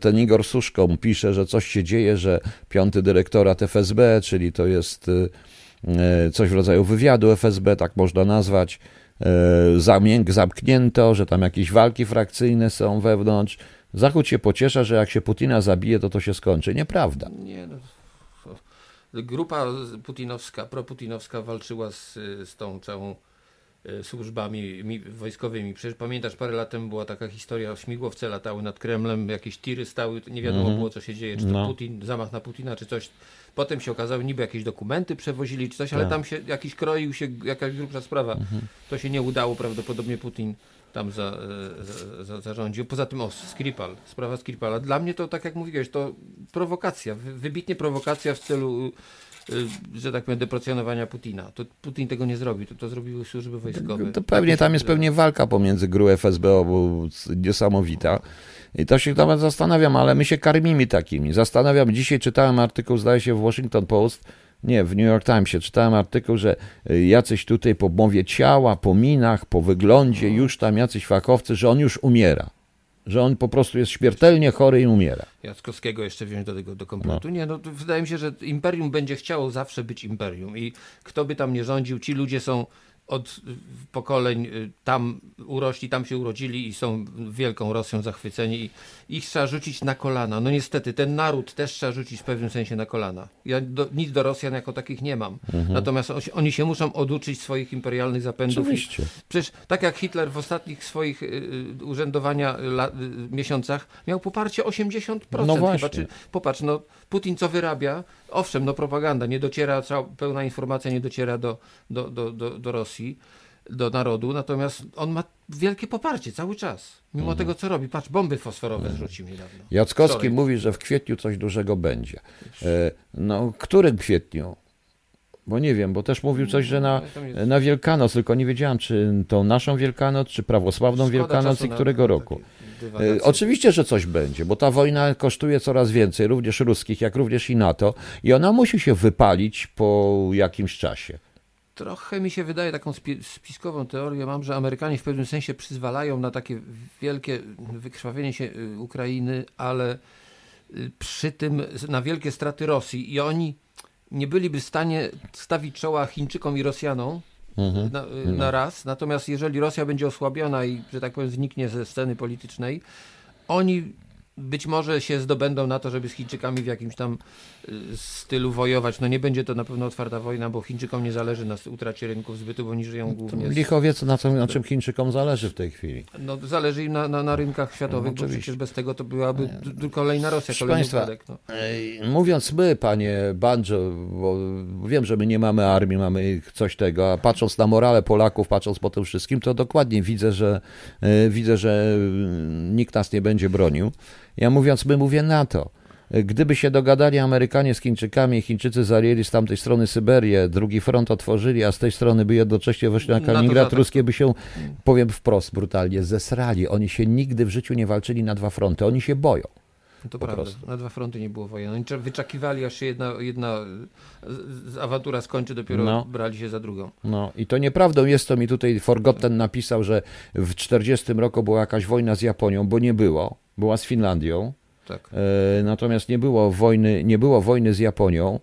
ten Igor Suszką pisze, że coś się dzieje, że piąty dyrektorat FSB, czyli to jest y, y, coś w rodzaju wywiadu FSB, tak można nazwać, zamknięto, że tam jakieś walki frakcyjne są wewnątrz. Zachód się pociesza, że jak się Putina zabije, to to się skończy. Nieprawda. Nie, no. Grupa putinowska, proputinowska walczyła z, z tą całą e, służbami wojskowymi. Przecież pamiętasz, parę lat temu była taka historia, śmigłowce latały nad Kremlem, jakieś tiry stały, nie wiadomo mm było co się dzieje, czy to no. Putin, zamach na Putina, czy coś. Potem się okazało, niby jakieś dokumenty przewozili, czy coś, ale tak. tam się jakiś kroił się, jakaś grubsza sprawa. Mm -hmm. To się nie udało, prawdopodobnie Putin tam za, e, za, zarządził. Poza tym o, Skripal, sprawa Skripala. Dla mnie to, tak jak mówiłeś, to prowokacja, wybitnie prowokacja w celu e, że tak powiem, deprecjonowania Putina. To Putin tego nie zrobi, to, to zrobiły służby wojskowe. To, to pewnie tam jest pewnie walka pomiędzy GRU FSB, bo niesamowita. I to się nawet zastanawiam, ale my się karmimy takimi. Zastanawiam, dzisiaj czytałem artykuł, zdaje się, w Washington Post, nie, w New York Timesie czytałem artykuł, że y, jacyś tutaj po mowie ciała, po minach, po wyglądzie, już tam jacyś fachowcy, że on już umiera. Że on po prostu jest śmiertelnie chory i umiera. Jackowskiego jeszcze wziąć do tego do kompletu. No. Nie, no wydaje mi się, że imperium będzie chciało zawsze być imperium i kto by tam nie rządził, ci ludzie są od pokoleń y, tam urośli, tam się urodzili i są wielką Rosją zachwyceni i ich trzeba rzucić na kolana. No niestety, ten naród też trzeba rzucić w pewnym sensie na kolana. Ja do, nic do Rosjan jako takich nie mam. Mhm. Natomiast oni się muszą oduczyć swoich imperialnych zapędów. Oczywiście. Przecież tak jak Hitler w ostatnich swoich y, y urzędowania la, miesiącach miał poparcie 80%. No właśnie. Chyba, czy, popatrz, no Putin co wyrabia? Owszem, no propaganda, nie dociera, pełna informacja nie dociera do, do, do, do, do Rosji, do narodu, natomiast on ma wielkie poparcie cały czas. Mimo mhm. tego, co robi. Patrz, bomby fosforowe mhm. zrzucił niedawno. Jackowski Wczoraj. mówi, że w kwietniu coś dużego będzie. E, no, którym kwietniu? bo nie wiem, bo też mówił coś, że na, No, na Wielkanoc, tylko nie wiedziałem, czy tą naszą Wielkanoc, czy prawosławną Szkoda Wielkanoc i którego roku. E, Oczywiście, że coś będzie, bo ta wojna kosztuje coraz więcej, również ruskich, jak również i NATO, i ona musi się wypalić po jakimś czasie. Trochę mi się wydaje, taką spi- spiskową teorię mam, że Amerykanie w pewnym sensie przyzwalają na takie wielkie wykrwawienie się y, Ukrainy, ale y, przy tym na wielkie straty Rosji i oni nie byliby w stanie stawić czoła Chińczykom i Rosjanom na, y, na raz. Natomiast jeżeli Rosja będzie osłabiona i, że tak powiem, zniknie ze sceny politycznej, oni być może się zdobędą na to, żeby z Chińczykami w jakimś tam y, stylu wojować. No nie będzie to na pewno otwarta wojna, bo Chińczykom nie zależy na utracie rynków zbytu, bo oni żyją głównie z, Licho wie, co- na, co, na czym Chińczykom zależy w tej chwili. no, zależy im na, na, na rynkach światowych, No, bo przecież bez tego to byłaby kolejna Rosja, kolejny Państwa, upadek. No. Mówiąc my, panie Banjo, bo wiem, że my nie mamy armii, mamy coś tego, a patrząc na morale Polaków, patrząc po tym wszystkim, to dokładnie widzę, że e, widzę, że mm, nikt nas nie będzie bronił. Ja mówiąc my, mówię NATO. Gdyby się dogadali Amerykanie z Chińczykami, Chińczycy zajęli z tamtej strony Syberię, drugi front otworzyli, a z tej strony by jednocześnie weszli na Kaliningrad, ruskie by się, powiem wprost, brutalnie, zesrali. Oni się nigdy w życiu nie walczyli na dwa fronty, oni się boją. No To Po prawda. prostu. Na dwa fronty nie było wojen. Oni cze- wyczekiwali, aż się jedna, jedna awantura skończy, dopiero No. brali się za drugą. No i to nieprawdą jest, to mi tutaj Forgotten napisał, że w 40 roku była jakaś wojna z Japonią, bo nie było. Była z Finlandią. Tak. E, natomiast nie było wojny, nie było wojny z Japonią.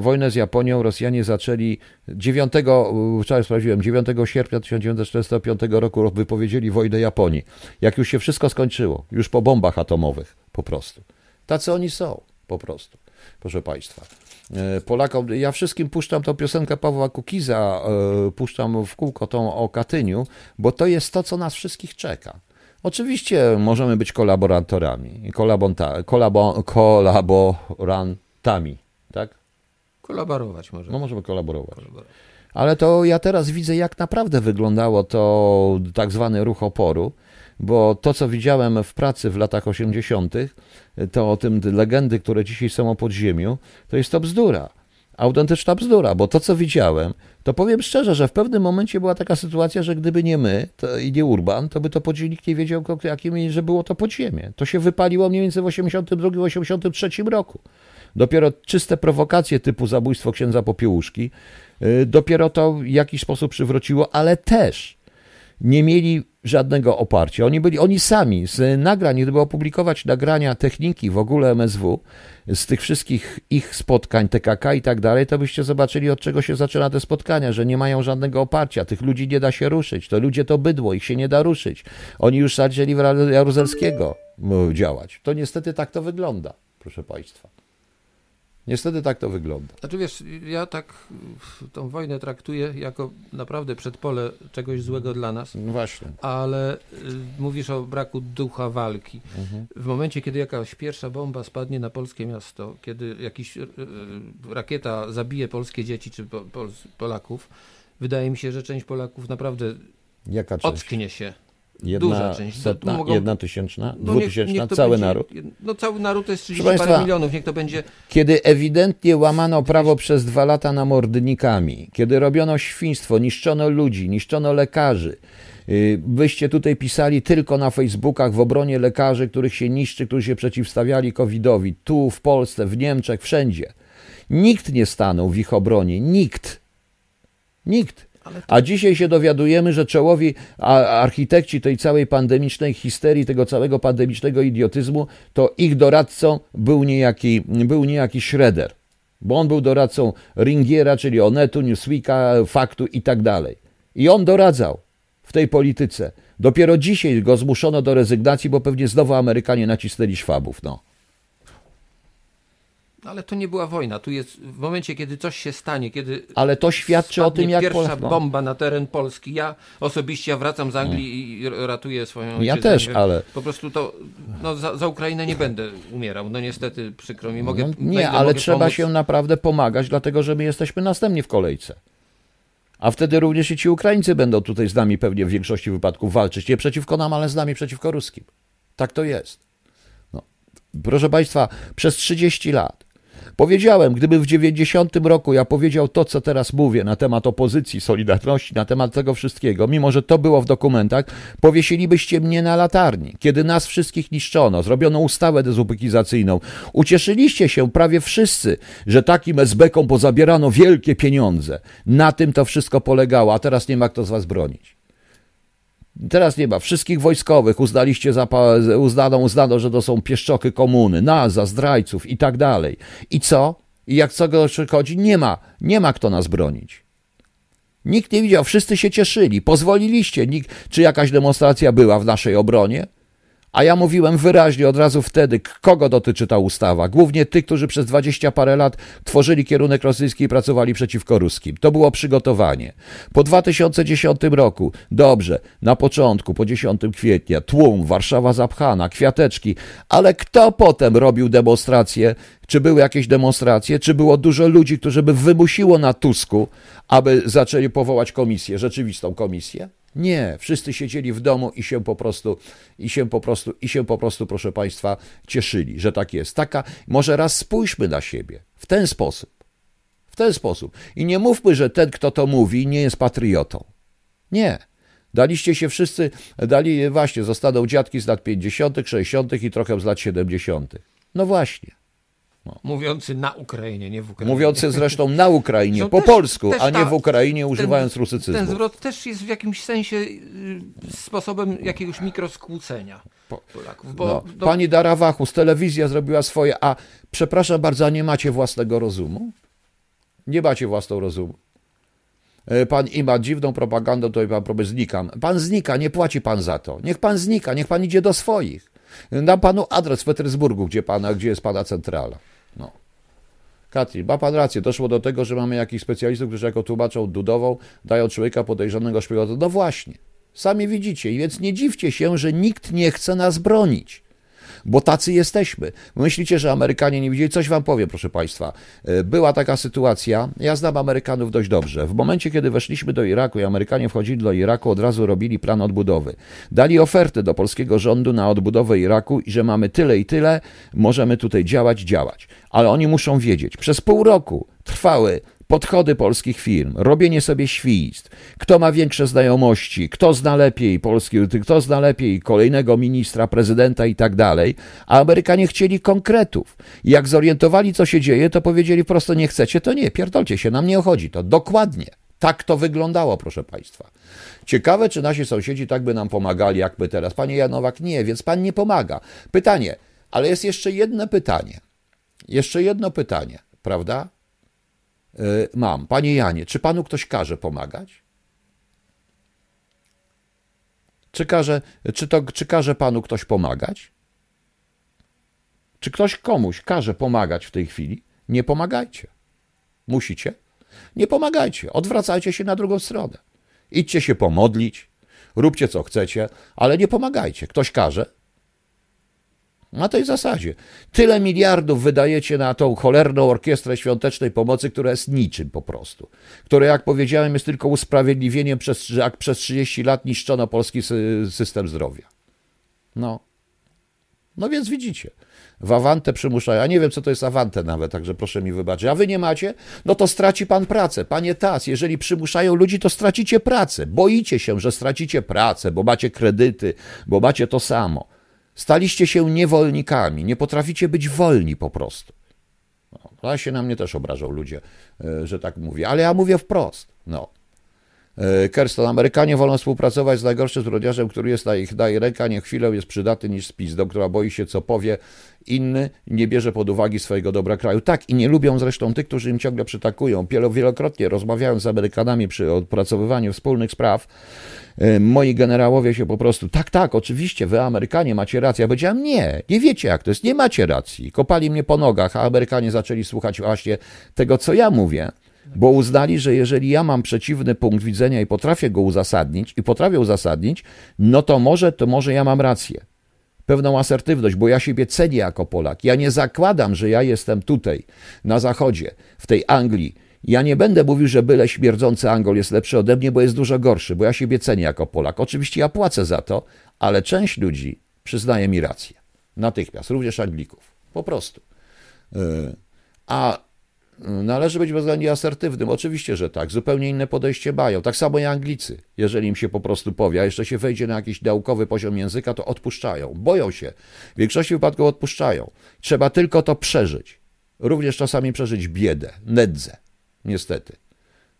Wojnę z Japonią Rosjanie zaczęli 9, e, wczoraj sprawdziłem, 9 sierpnia 1945 roku wypowiedzieli wojnę Japonii. Jak już się wszystko skończyło, już po bombach atomowych po prostu. Tacy oni są, po prostu, proszę Państwa. E, Polakom, ja wszystkim puszczam tą piosenkę Pawła Kukiza, e, puszczam w kółko tą o Katyniu, bo to jest to, co nas wszystkich czeka. Oczywiście możemy być kolaboratorami, kolabonta, kolabo, kolaborantami, tak? Kolaborować może. No możemy kolaborować. Kolaborować. Ale to ja teraz widzę, jak naprawdę wyglądało to tak zwany ruch oporu, bo to, co widziałem w pracy w latach 80., to o tym legendy, które dzisiaj są o podziemiu, to jest to bzdura. Autentyczna bzdura, bo to, co widziałem, to powiem szczerze, że w pewnym momencie była taka sytuacja, że gdyby nie my to, i nie Urban, to by to podziemie nikt nie wiedział, jakim, że było to podziemie. To się wypaliło mniej więcej w 82-83 roku. Dopiero czyste prowokacje typu zabójstwo księdza Popiełuszki, y, dopiero to w jakiś sposób przywróciło, ale też nie mieli żadnego oparcia. Oni byli, oni sami z nagrań, gdyby opublikować nagrania techniki w ogóle MSW, z tych wszystkich ich spotkań, TKK i tak dalej, to byście zobaczyli, od czego się zaczyna te spotkania, że nie mają żadnego oparcia. Tych ludzi nie da się ruszyć. To ludzie to bydło, ich się nie da ruszyć. Oni już zaczęli w Jaruzelskiego działać. To niestety tak to wygląda, proszę Państwa. Niestety tak to wygląda. Znaczy wiesz, ja tak tą wojnę traktuję jako naprawdę przedpole czegoś złego dla nas, No właśnie. ale y, mówisz o braku ducha walki. W momencie, kiedy jakaś pierwsza bomba spadnie na polskie miasto, kiedy jakaś y, y, rakieta zabije polskie dzieci czy po, Pol, Polaków, wydaje mi się, że część Polaków naprawdę Jaka część? ocknie się. Jedna duża część. setna, Mogą- jedna tysięczna, No niech- dwutysięczna, niech to cały będzie- naród. No cały naród to jest 30 Proszę parę Państwa, milionów, niech to będzie Kiedy ewidentnie łamano prawo przez dwa lata namordnikami, kiedy robiono świństwo, niszczono ludzi, niszczono lekarzy, byście tutaj pisali tylko na Facebookach w obronie lekarzy, których się niszczy, którzy się przeciwstawiali COVID-owi, tu w Polsce, w Niemczech, wszędzie. Nikt nie stanął w ich obronie, nikt. Nikt. A dzisiaj się dowiadujemy, że czołowi architekci tej całej pandemicznej histerii, tego całego pandemicznego idiotyzmu, to ich doradcą był niejaki, był niejaki Schroeder. Bo on był doradcą Ringiera, czyli Onetu, Newsweeka, Faktu i tak dalej. I on doradzał w tej polityce. Dopiero dzisiaj go zmuszono do rezygnacji, bo pewnie znowu Amerykanie nacisnęli szwabów. No. Ale to nie była wojna. Tu jest w momencie, kiedy coś się stanie, kiedy Ale to świadczy o tym, jak pierwsza Polak... No. bomba na teren Polski. Ja osobiście ja wracam z Anglii i ratuję swoją Ja ojczyznę. też, ale- Po prostu to, no za, za Ukrainę nie będę umierał. No niestety, przykro mi. Mogę, No, nie, ile ale mogę trzeba pomóc. się naprawdę pomagać, dlatego że my jesteśmy następni w kolejce. A wtedy również i ci Ukraińcy będą tutaj z nami pewnie w większości wypadków walczyć. Nie przeciwko nam, ale z nami przeciwko ruskim. Tak to jest. No. Proszę Państwa, przez 30 lat Powiedziałem, gdyby w 90 roku ja powiedział to, co teraz mówię na temat opozycji, Solidarności, na temat tego wszystkiego, mimo że to było w dokumentach, powiesilibyście mnie na latarni. Kiedy nas wszystkich niszczono, zrobiono ustawę dezubekizacyjną, ucieszyliście się prawie wszyscy, że takim SB-kom pozabierano wielkie pieniądze. Na tym to wszystko polegało, a teraz nie ma kto z was bronić. Teraz nie ma. Wszystkich wojskowych uznaliście za, uznano, uznano, że to są pieszczoky komuny, nas, za zdrajców i tak dalej. I co? I jak co go przychodzi? Nie ma. Nie ma kto nas bronić. Nikt nie widział, wszyscy się cieszyli, pozwoliliście. Nikt, czy jakaś demonstracja była w naszej obronie? A ja mówiłem wyraźnie od razu wtedy, kogo dotyczy ta ustawa. Głównie tych, którzy przez dwadzieścia parę lat tworzyli kierunek rosyjski i pracowali przeciwko ruskim. To było przygotowanie. Po 2010 roku, dobrze, na początku, po 10 kwietnia, tłum, Warszawa zapchana, kwiateczki, ale kto potem robił demonstracje? Czy były jakieś demonstracje? Czy było dużo ludzi, którzy by wymusiło na Tusku, aby zaczęli powołać komisję, rzeczywistą komisję? Nie, wszyscy siedzieli w domu i się po prostu, i się po prostu, i się po prostu, proszę Państwa, cieszyli, że tak jest. Taka, może raz spójrzmy na siebie w ten sposób. W ten sposób. I nie mówmy, że ten, kto to mówi, nie jest patriotą. Nie. Daliście się wszyscy, dali właśnie, zostaną dziadki z lat 50., 60. i trochę z lat 70. No właśnie. No. Mówiący na Ukrainie, nie w Ukrainie. Mówiący *laughs* zresztą na Ukrainie, po też, polsku, też a nie w Ukrainie, używając ten, rusycyzmu. Ten zwrot też jest w jakimś sensie y, sposobem jakiegoś mikroskłócenia Polaków. Bo no, do... Pani Darawachus, telewizja zrobiła swoje, a przepraszam bardzo, a nie macie własnego rozumu? Nie macie własnego rozumu. E, pan ima dziwną propagandą, to pan próbuje znikam. Pan znika, nie płaci pan za to. Niech pan znika, niech pan idzie do swoich. Dam panu adres w Petersburgu, gdzie, pana, gdzie jest pana centrala. No. Katrin, ma pan rację, doszło do tego, że mamy jakichś specjalistów, którzy jako tłumaczą dudową, dają człowieka podejrzanego szpiegowca. No właśnie, sami widzicie, więc nie dziwcie się, że nikt nie chce nas bronić bo tacy jesteśmy. Myślicie, że Amerykanie nie widzieli? Coś wam powiem, proszę Państwa. E, była taka sytuacja, ja znam Amerykanów dość dobrze. W momencie, kiedy weszliśmy do Iraku i Amerykanie wchodzili do Iraku, od razu robili plan odbudowy. Dali ofertę do polskiego rządu na odbudowę Iraku i że mamy tyle i tyle, możemy tutaj działać, działać. Ale oni muszą wiedzieć, przez pół roku trwały podchody polskich firm, robienie sobie świństw, kto ma większe znajomości, kto zna lepiej polski, kto zna lepiej kolejnego ministra, prezydenta i tak dalej, a Amerykanie chcieli konkretów. Jak zorientowali, co się dzieje, to powiedzieli prosto, nie chcecie, to nie, pierdolcie się, nam nie ochodzi to. Dokładnie. Tak to wyglądało, proszę Państwa. Ciekawe, czy nasi sąsiedzi tak by nam pomagali, jakby teraz. Panie Janowak, nie, więc Pan nie pomaga. Pytanie, ale jest jeszcze jedno pytanie. Jeszcze jedno pytanie, prawda? E, mam. Panie Janie, czy panu ktoś każe pomagać? Czy, każe, czy, to, czy każe panu ktoś pomagać? Czy ktoś komuś każe pomagać w tej chwili? Nie pomagajcie. Musicie? Nie pomagajcie. Odwracajcie się na drugą stronę. Idźcie się pomodlić, róbcie co chcecie, ale nie pomagajcie. Ktoś każe, na tej zasadzie. Tyle miliardów wydajecie na tą cholerną orkiestrę świątecznej pomocy, która jest niczym po prostu. Które, jak powiedziałem, jest tylko usprawiedliwieniem, przez, jak przez 30 lat niszczono polski system zdrowia. No. No więc widzicie. W Awantę przymuszają. Ja nie wiem, co to jest Awantę nawet, także proszę mi wybaczyć. A wy nie macie? No to straci pan pracę. Panie Tas, jeżeli przymuszają ludzi, to stracicie pracę. Boicie się, że stracicie pracę, bo macie kredyty, bo macie to samo. Staliście się niewolnikami, nie potraficie być wolni po prostu. No, się na mnie też obrażą ludzie, e, że tak mówię, ale ja mówię wprost. No. E, Kerston, Amerykanie wolą współpracować z najgorszym zbrodniarzem, który jest na ich daje ręka, nie chwilę jest przydatny niż z pizdą, która boi się, co powie inny, nie bierze pod uwagę swojego dobra kraju. Tak, i nie lubią zresztą tych, którzy im ciągle przytakują. Wielokrotnie rozmawiając z Amerykanami przy opracowywaniu wspólnych spraw, e, moi generałowie się po prostu, tak, tak, oczywiście, wy Amerykanie macie rację. Ja powiedziałem, nie, nie wiecie jak to jest, nie macie racji. Kopali mnie po nogach, a Amerykanie zaczęli słuchać właśnie tego, co ja mówię bo uznali, że jeżeli ja mam przeciwny punkt widzenia i potrafię go uzasadnić i potrafię uzasadnić, no to może, to może ja mam rację. Pewną asertywność, bo ja siebie cenię jako Polak. Ja nie zakładam, że ja jestem tutaj, na zachodzie, w tej Anglii. Ja nie będę mówił, że byle śmierdzący Angol jest lepszy ode mnie, bo jest dużo gorszy, bo ja siebie cenię jako Polak. Oczywiście ja płacę za to, ale część ludzi przyznaje mi rację. Natychmiast, również Anglików. Po prostu. Yy. A należy być bezwzględnie asertywnym. Oczywiście, że tak. Zupełnie inne podejście mają. Tak samo jak Anglicy. Jeżeli im się po prostu powie, a jeszcze się wejdzie na jakiś naukowy poziom języka, to odpuszczają. Boją się. W większości wypadków odpuszczają. Trzeba tylko to przeżyć. Również czasami przeżyć biedę, nędzę. Niestety.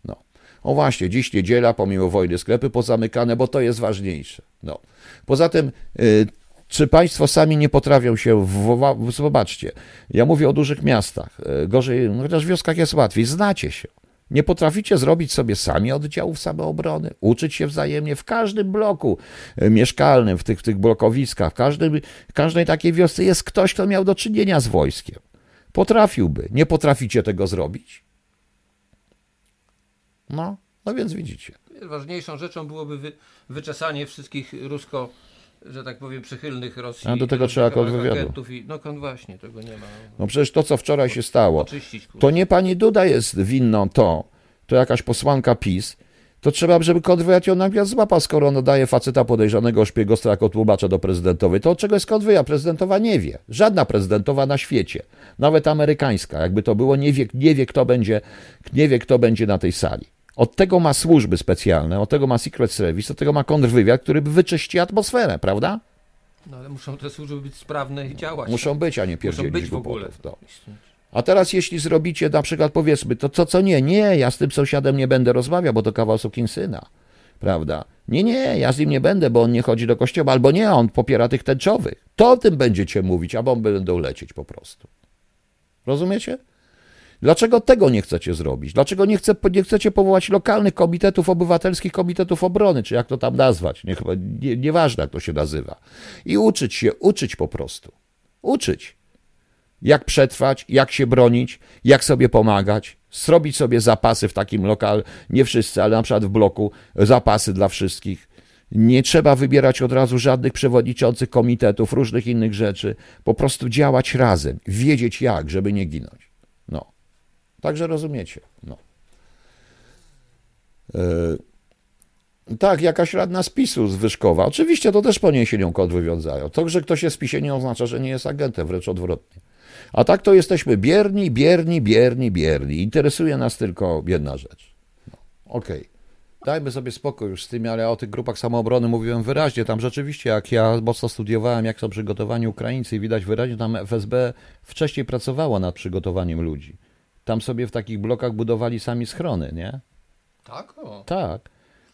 No. O właśnie, dziś niedziela, pomimo wojny sklepy pozamykane, bo to jest ważniejsze. No. Poza tym y, czy państwo sami nie potrafią się, w, zobaczcie, ja mówię o dużych miastach, e, gorzej, no chociaż w wioskach jest łatwiej, znacie się. Nie potraficie zrobić sobie sami oddziałów samoobrony, uczyć się wzajemnie w każdym bloku e, mieszkalnym, w tych, w tych blokowiskach, w, każdym, w każdej takiej wiosce jest ktoś, kto miał do czynienia z wojskiem. Potrafiłby. Nie potraficie tego zrobić? No, no więc widzicie. Ważniejszą rzeczą byłoby wy, wyczesanie wszystkich rusko że tak powiem, przychylnych Rosji. A do tego trzeba kontrwywiadu. I, no właśnie, tego nie ma. No przecież to, co wczoraj się stało, to nie pani Duda jest winną to, to jakaś posłanka PiS, to trzeba, żeby kontrwywiad ją nagle złapał, skoro on daje faceta podejrzanego o szpiegostwa jako tłumacza do prezydentowej. To od czego jest kontrwywiad? Prezydentowa nie wie. Żadna prezydentowa na świecie, nawet amerykańska, jakby to było, nie wie, nie wie, kto, będzie, nie wie kto będzie na tej sali. Od tego ma służby specjalne, od tego ma Secret Service, od tego ma kontrwywiad, który wyczyści atmosferę, prawda? No ale muszą te służby być sprawne i działać. Muszą być, a nie pierdzielić Muszą być w ogóle. No. A teraz jeśli zrobicie na przykład powiedzmy, to co, co nie, nie, ja z tym sąsiadem nie będę rozmawiał, bo to kawał syna, prawda? Nie, nie, ja z nim nie będę, bo on nie chodzi do kościoła, albo nie, on popiera tych tęczowych. To o tym będziecie mówić, a bomby będą lecieć po prostu. Rozumiecie? Dlaczego tego nie chcecie zrobić? Dlaczego nie, chce, nie chcecie powołać lokalnych komitetów obywatelskich, komitetów obrony, czy jak to tam nazwać? Nie, nie, nieważne, jak to się nazywa. I uczyć się, uczyć po prostu. Uczyć. Jak przetrwać, jak się bronić, jak sobie pomagać, zrobić sobie zapasy w takim lokal, nie wszyscy, ale na przykład w bloku, zapasy dla wszystkich. Nie trzeba wybierać od razu żadnych przewodniczących komitetów, różnych innych rzeczy. Po prostu działać razem, wiedzieć jak, żeby nie ginąć. Także rozumiecie. No. Yy, tak, jakaś radna spisu z Wyszkowa. Oczywiście to też po niej się nią kod wywiązają. To, że ktoś jest spisie nie oznacza, że nie jest agentem, wręcz odwrotnie. A tak to jesteśmy bierni, bierni, bierni, bierni. Interesuje nas tylko jedna rzecz. No, Okej. Okay. Dajmy sobie spokój już z tym, ale o tych grupach samoobrony mówiłem wyraźnie. Tam rzeczywiście, jak ja mocno studiowałem, jak są przygotowani Ukraińcy, widać wyraźnie, tam FSB wcześniej pracowała nad przygotowaniem ludzi. Tam sobie w takich blokach budowali sami schrony, nie? Tak? O. Tak.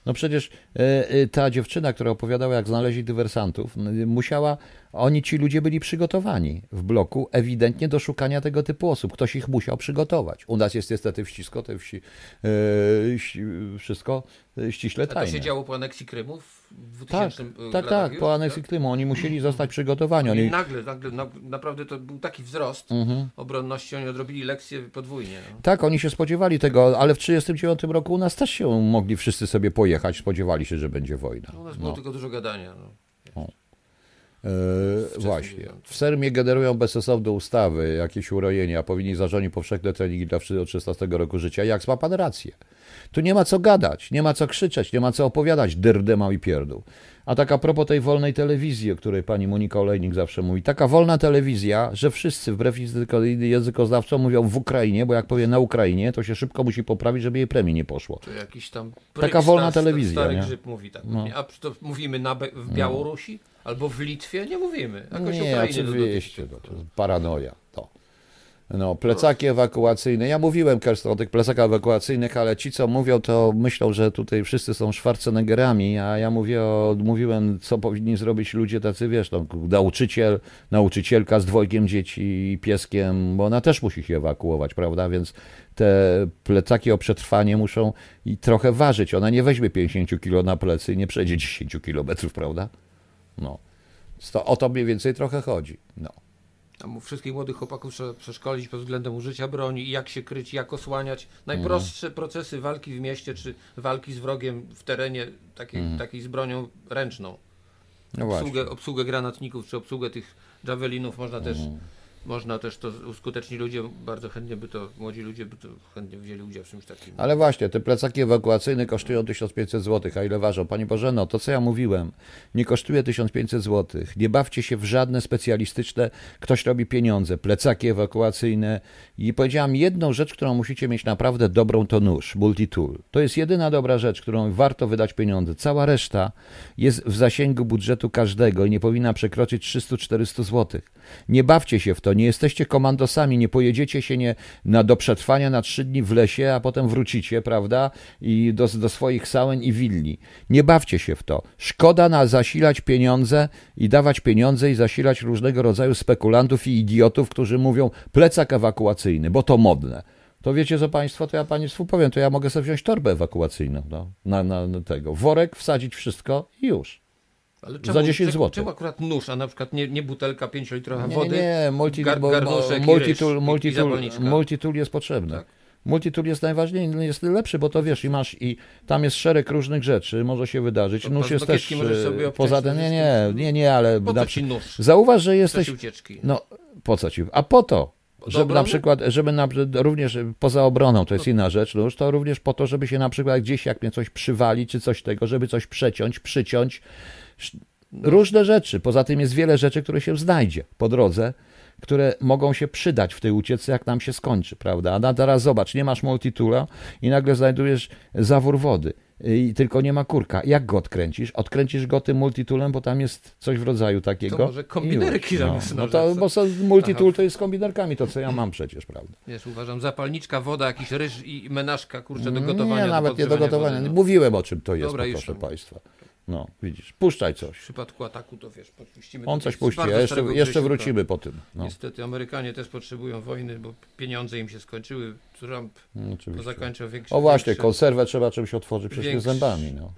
No przecież y, y, ta dziewczyna, która opowiadała, jak znaleźli dywersantów, musiała, oni ci ludzie byli przygotowani w bloku ewidentnie do szukania tego typu osób. Ktoś ich musiał przygotować. U nas jest niestety wścisko, te wsi, wszystko ściśle tajne. A to się działo po aneksji Krymu w 2000 Tak, tak, tak po aneksji tak? Krymu. Oni musieli zostać przygotowani. Oni... Nagle, nagle na, naprawdę to był taki wzrost mhm. obronności, oni odrobili lekcję podwójnie. No. Tak, oni się spodziewali tego, ale w 1939 roku u nas też się mogli wszyscy sobie pojechać, spodziewali się, że będzie wojna. No, u nas było no. tylko dużo gadania. No. Yy, właśnie. W Sermie generują bezsensowne ustawy, jakieś urojenia, powinni zarządzić powszechne treningi dla wszystkich od 16 roku życia. Jak ma pan rację? Tu nie ma co gadać, nie ma co krzyczeć, nie ma co opowiadać dyrdemał i pierdół. A tak a propos tej wolnej telewizji, o której pani Monika Olejnik zawsze mówi, taka wolna telewizja, że wszyscy wbrew językoznawcom mówią w Ukrainie, bo jak powie na Ukrainie, to się szybko musi poprawić, żeby jej premii nie poszło. To jakiś tam taka wolna telewizja. Stary nie? grzyb mówi tak. No. A to mówimy na, w Białorusi? No. Albo w Litwie? Nie mówimy. Jakoś nie, Ukrainie oczywiście, to, to jest paranoja. To. No, plecaki ewakuacyjne. Ja mówiłem, Kerstin, o tych plecakach ewakuacyjnych, ale ci, co mówią, to myślą, że tutaj wszyscy są Schwarzeneggerami, a ja mówię o, mówiłem, co powinni zrobić ludzie tacy, wiesz, no, nauczyciel, nauczycielka z dwojgiem dzieci i pieskiem, bo ona też musi się ewakuować, prawda, więc te plecaki o przetrwanie muszą i trochę ważyć. Ona nie weźmie 50 kilo na plecy i nie przejdzie 10 kilometrów, prawda? No. To, o to mniej więcej trochę chodzi. No. Tam wszystkich młodych chłopaków trzeba przeszkolić pod względem użycia broni i jak się kryć, jak osłaniać. Najprostsze mhm. procesy walki w mieście, czy walki z wrogiem w terenie, takiej, mhm. takiej z bronią ręczną. No obsługę, obsługę granatników, czy obsługę tych javelinów można też mhm. Można też to uskutecznić. Ludzie bardzo chętnie by to, młodzi ludzie by to chętnie wzięli udział w czymś takim. Ale właśnie, te plecaki ewakuacyjne kosztują 1500 zł, a ile ważą? Pani Bożeno, to co ja mówiłem, nie kosztuje 1500 zł. Nie bawcie się w żadne specjalistyczne, ktoś robi pieniądze, plecaki ewakuacyjne. I powiedziałam jedną rzecz, którą musicie mieć naprawdę dobrą, to nóż, multitool. To jest jedyna dobra rzecz, którą warto wydać pieniądze. Cała reszta jest w zasięgu budżetu każdego i nie powinna przekroczyć 300-400 zł. Nie bawcie się w to, nie jesteście komandosami, nie pojedziecie się nie, na, do przetrwania na trzy dni w lesie, a potem wrócicie, prawda, i do, do swoich sałeń i willi. Nie bawcie się w to. Szkoda na zasilać pieniądze i dawać pieniądze i zasilać różnego rodzaju spekulantów i idiotów, którzy mówią plecak ewakuacyjny, bo to modne. To wiecie co Państwo, to ja Państwu powiem, to ja mogę sobie wziąć torbę ewakuacyjną no, na, na tego. Worek, wsadzić wszystko i już. Ale Za 10 czemu, zł. Czemu akurat nóż, a na przykład nie, nie butelka 5-litrowa Nie, wody? nie, multi, gar, bo- garnuszek multitool, jest potrzebny. Tak. Multitool jest najważniejszy, jest lepszy, bo to wiesz, i masz i tam jest szereg różnych rzeczy, może się wydarzyć. To Nóż jest też obciąć poza tym, nie, nie, nie, nie, ale Po na nóż? zauważ, że jesteś, no po co ci, a po to, żeby na przykład, żeby na, również poza obroną, to jest inna rzecz, nóż, to również po to, żeby się na przykład gdzieś jak mnie coś przywali, czy coś tego, żeby coś przeciąć, przyciąć, różne rzeczy. Poza tym jest wiele rzeczy, które się znajdzie po drodze, które mogą się przydać w tej ucieczce, jak nam się skończy, prawda? A na teraz zobacz, nie masz multitula i nagle znajdujesz zawór wody i tylko nie ma kurka. Jak go odkręcisz? Odkręcisz go tym multitulem, bo tam jest coś w rodzaju takiego. To może kombinerki no, zamiast no to, bo multitool to jest z kombinerkami, to co ja mam przecież, prawda? Wiesz, uważam, zapalniczka, woda, jakiś ryż i menażka, kurczę, do gotowania. Nie, do nawet nie do gotowania. wody, no. Mówiłem o czym to jest, Dobra, no, proszę. Państwa. No, widzisz, puszczaj W coś. przypadku ataku to wiesz, podpuścimy. On coś puści, bardzo a jeszcze, jeszcze wrócimy po tym. No, Niestety Amerykanie też potrzebują wojny, bo pieniądze im się skończyły. Trump no, zakończył większy. O właśnie, konserwę trzeba czymś otworzyć przecież większy- zębami. No.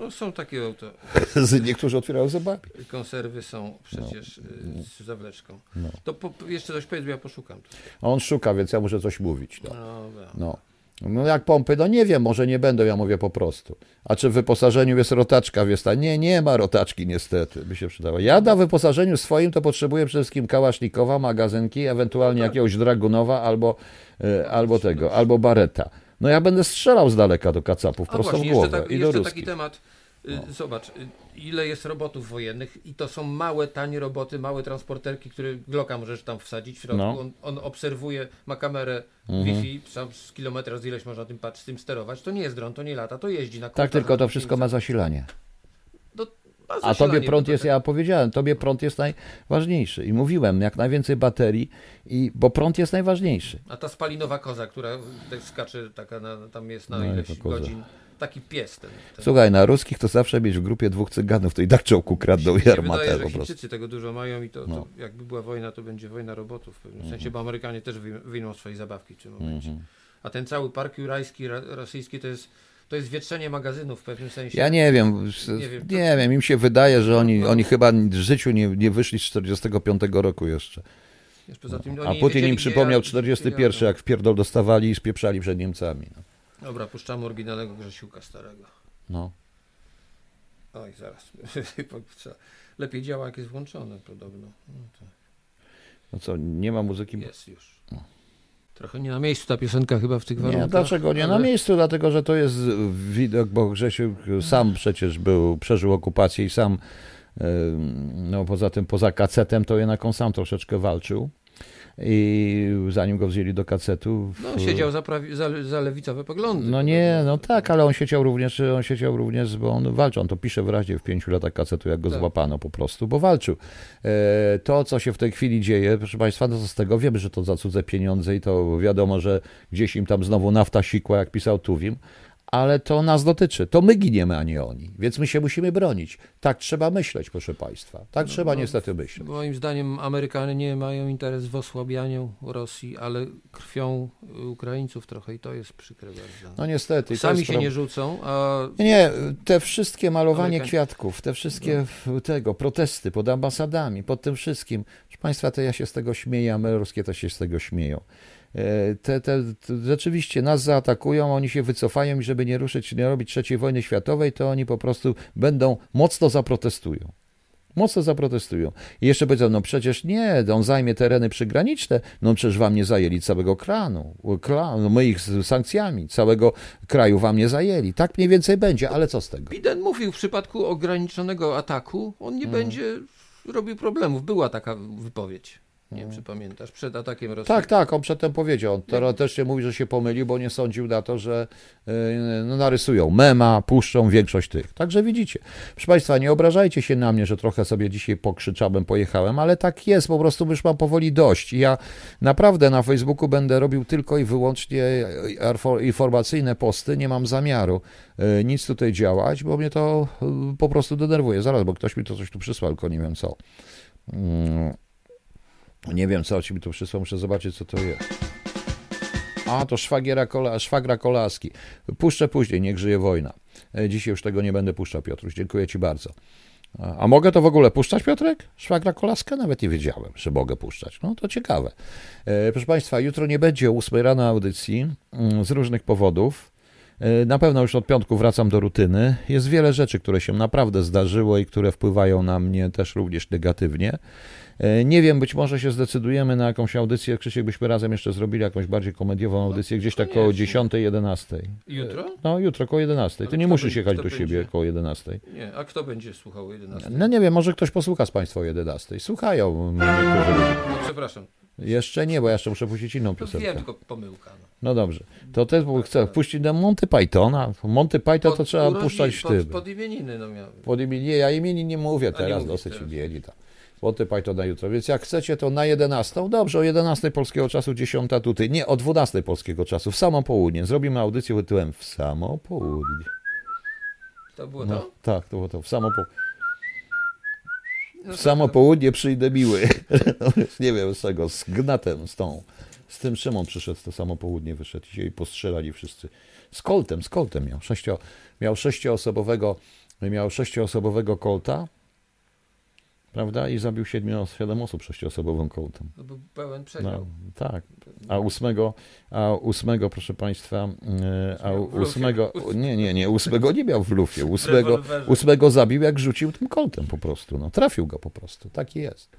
no, Są takie auto. *laughs* Niektórzy otwierają zębami. Konserwy są przecież y, z zawleczką. No. To po, jeszcze coś powiedz, bo ja poszukam. A on szuka, więc ja muszę coś mówić. No. No. No jak pompy, no nie wiem, może nie będą, ja mówię po prostu. A czy w wyposażeniu jest rotaczka Wiesta? Nie, nie ma rotaczki niestety, by się przydała. Ja na wyposażeniu swoim to potrzebuję przede wszystkim kałasznikowa, magazynki, ewentualnie jakiegoś Dragunowa albo, e, albo tego, albo Bareta. No ja będę strzelał z daleka do kacapów, A prosto w głowę jeszcze, tak, i do jeszcze ruskich. taki temat. Y, Zobacz, y, ile jest robotów wojennych i to są małe, tanie roboty, małe transporterki, które Glocka możesz tam wsadzić w środku. No. On, on obserwuje, ma kamerę Mhm. Wi-Fi, sam z kilometra z ileś można tym patrzeć, tym sterować. To nie jest dron, to nie lata, to jeździ na Tak, kółkach, tylko to wszystko ma zasilanie. No, ma A tobie prąd jest, tak- ja powiedziałem, tobie prąd jest najważniejszy. I mówiłem, jak najwięcej baterii, i, bo prąd jest najważniejszy. A ta spalinowa koza, która tak skacze, taka na, tam jest na No, ileś koza. Taki pies ten. ten. Słuchaj, na ruskich to zawsze mieć w grupie dwóch cyganów, to i tak czołku kradną Mi i się armatę wydaje, po prostu. Tego dużo mają i to, No. to jakby była wojna, to będzie wojna robotów w pewnym Mhm. sensie, bo Amerykanie też wyj- wyjmą swoje zabawki w tym momencie. A ten cały park jurajski, ra, rosyjski to jest, to jest wietrzenie magazynów w pewnym sensie. Ja nie wiem, Nie nie wiem, to- wiem im się wydaje, że oni, No. oni chyba w życiu nie, nie wyszli z 45 roku jeszcze. Tym, A oni nie Putin im przypomniał jadą, 41, gdzie jak w pierdol dostawali i spieprzali przed Niemcami. No. Dobra, puszczamy oryginalnego Grzesiuka starego. No. Oj, zaraz. *laughs* Lepiej działa, jak jest włączone podobno. No to no co, nie ma muzyki? jest już. Trochę nie na miejscu ta piosenka chyba w tych Nie, warunkach. dlaczego nie na ale- miejscu? Dlatego, że to jest widok, bo Grzesiu sam przecież był, przeżył okupację i sam, no poza tym, poza kacetem, to jednak on sam troszeczkę walczył. I zanim go wzięli do kacetu. No, w- siedział za, prawi, za, za lewicowe poglądy. No nie, no tak, ale on siedział również, on siedział również, bo on walczył, on to pisze wyraźnie w pięciu latach kacetu, jak go Tak. złapano po prostu, bo walczył. E, to, co się w tej chwili dzieje, proszę Państwa, no z tego wiemy, że to za cudze pieniądze i to wiadomo, że gdzieś im tam znowu nafta sikła, jak pisał Tuwim, ale to nas dotyczy. To my giniemy, a nie oni, więc my się musimy bronić. Tak trzeba myśleć, proszę Państwa. Tak trzeba no, niestety myśleć. Moim zdaniem Amerykanie nie mają interes w osłabianiu Rosji, ale krwią Ukraińców trochę i to jest przykre bardzo. No niestety. Sami jest się nie rzucą, a Nie, te wszystkie malowanie Amerykań- kwiatków, te wszystkie w- tego, protesty pod ambasadami, pod tym wszystkim. Proszę Państwa, to ja się z tego śmieję, ameroskie też się z tego śmieją. E, Te, te, te, rzeczywiście nas zaatakują, oni się wycofają i żeby nie ruszyć, nie robić trzeciej wojny światowej, to oni po prostu będą, mocno zaprotestują. Mocno zaprotestują. I jeszcze powiedzą, no przecież nie, on zajmie tereny przygraniczne, no przecież wam nie zajęli całego kranu, klan, no my ich z sankcjami, całego kraju wam nie zajęli. Tak mniej więcej będzie, ale co z tego? Biden mówił, w przypadku ograniczonego ataku on nie będzie robił problemów. Była taka wypowiedź. Nie wiem, czy pamiętasz, przed atakiem Rosji. Tak, tak, on przedtem powiedział. On teoretycznie mówi, że się pomylił, bo nie sądził na to, że yy, no, narysują mema, puszczą większość tych. Także widzicie. Proszę Państwa, nie obrażajcie się na mnie, że trochę sobie dzisiaj pokrzyczałem, pojechałem, ale tak jest, po prostu już mam powoli dość. I ja naprawdę na Facebooku będę robił tylko i wyłącznie informacyjne posty, nie mam zamiaru yy, nic tutaj działać, bo mnie to po prostu denerwuje. Zaraz, bo ktoś mi to coś tu przysłał, tylko nie wiem co. Nie wiem, co ci mi tu przysłał, muszę zobaczyć, co to jest. A, to szwagiera kola, szwagra Kolaski. Puszczę później, niech żyje wojna. E, dzisiaj już tego nie będę puszczał, Piotruś. Dziękuję ci bardzo. A, a mogę to w ogóle puszczać, Piotrek? Szwagra Kolaska? Nawet nie wiedziałem, że mogę puszczać. No to ciekawe. E, proszę Państwa, jutro nie będzie o 8 rano audycji mm, z różnych powodów. E, na pewno już od piątku wracam do rutyny. Jest wiele rzeczy, które się naprawdę zdarzyło i które wpływają na mnie też również negatywnie. E, nie wiem, być może się zdecydujemy na jakąś audycję. Krzysiek, byśmy razem jeszcze zrobili jakąś bardziej komediową no, audycję, gdzieś tak koło 10, 11. Jutro? No, jutro koło 11. Ty nie musisz jechać do siebie koło 11. Nie, a kto będzie słuchał o 11? No nie wiem, może ktoś posłucha z Państwa o 11. Słuchają niektórzy ludzie. No, przepraszam. Jeszcze nie, bo ja jeszcze muszę puścić inną piosenkę. Wiem, tylko pomyłka. No, no dobrze. To też bo chcę puścić na Monty Pythona. Monty Python to trzeba puszczać w tym. Pod imieniny no miał. Pod imieniny, ja imienin nie mówię teraz, dosyć imieni. Tak. Monty Python na jutro. Więc jak chcecie, to na 11. Dobrze, o 11 polskiego czasu, 10 tutaj. Nie, o 12 polskiego czasu, w samo południe. Zrobimy audycję tytułem W samo południe. To było no, to? Tak, to było to. W samo południe. W samo południe przyjdę miły. *laughs* No, nie wiem z czego, z Gnatem, z tą. Z tym Szymon przyszedł, to samo południe wyszedł i się postrzelali wszyscy. Z Coltem, z Coltem miał. Sześcio, miał sześcioosobowego, miał sześcioosobowego Colta prawda? I zabił siedmiu, siedem osób sześcioosobową kołtem. To był pełen przedział. No, tak. A ósmego, a ósmego, proszę Państwa, e, a ósmego, nie, nie, nie, ósmego nie miał w lufie. Ósmego, ósmego zabił, jak rzucił tym koltem po prostu. No, trafił go po prostu. Tak jest.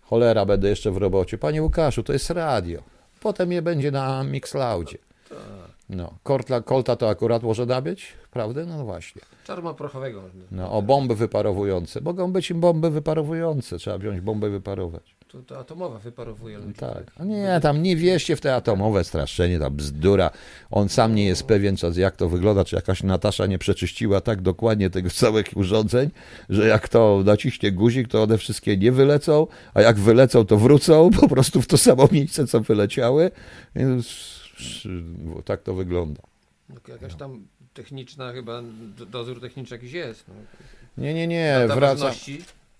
Cholera, będę jeszcze w robocie. Panie Łukaszu, to jest radio. Potem je będzie na Mixlaudzie. Tak. No, Kolta, Kolta to akurat może nabyć, prawda? No właśnie. Czarma prochowego. No, o bomby wyparowujące. Mogą być im bomby wyparowujące. Trzeba wziąć bombę wyparować. To, to atomowa wyparowuje. Tak. A nie, tam nie wierzcie w te atomowe straszenie, ta bzdura. On sam nie jest pewien, jak to wygląda, czy jakaś Natasza nie przeczyściła tak dokładnie tego całych urządzeń, że jak to naciśnie guzik, to one wszystkie nie wylecą, a jak wylecą, to wrócą po prostu w to samo miejsce, co wyleciały. Więc tak to wygląda. No, jakaś tam techniczna chyba, dozór techniczny jakiś jest. No. Nie, nie, nie, wraca.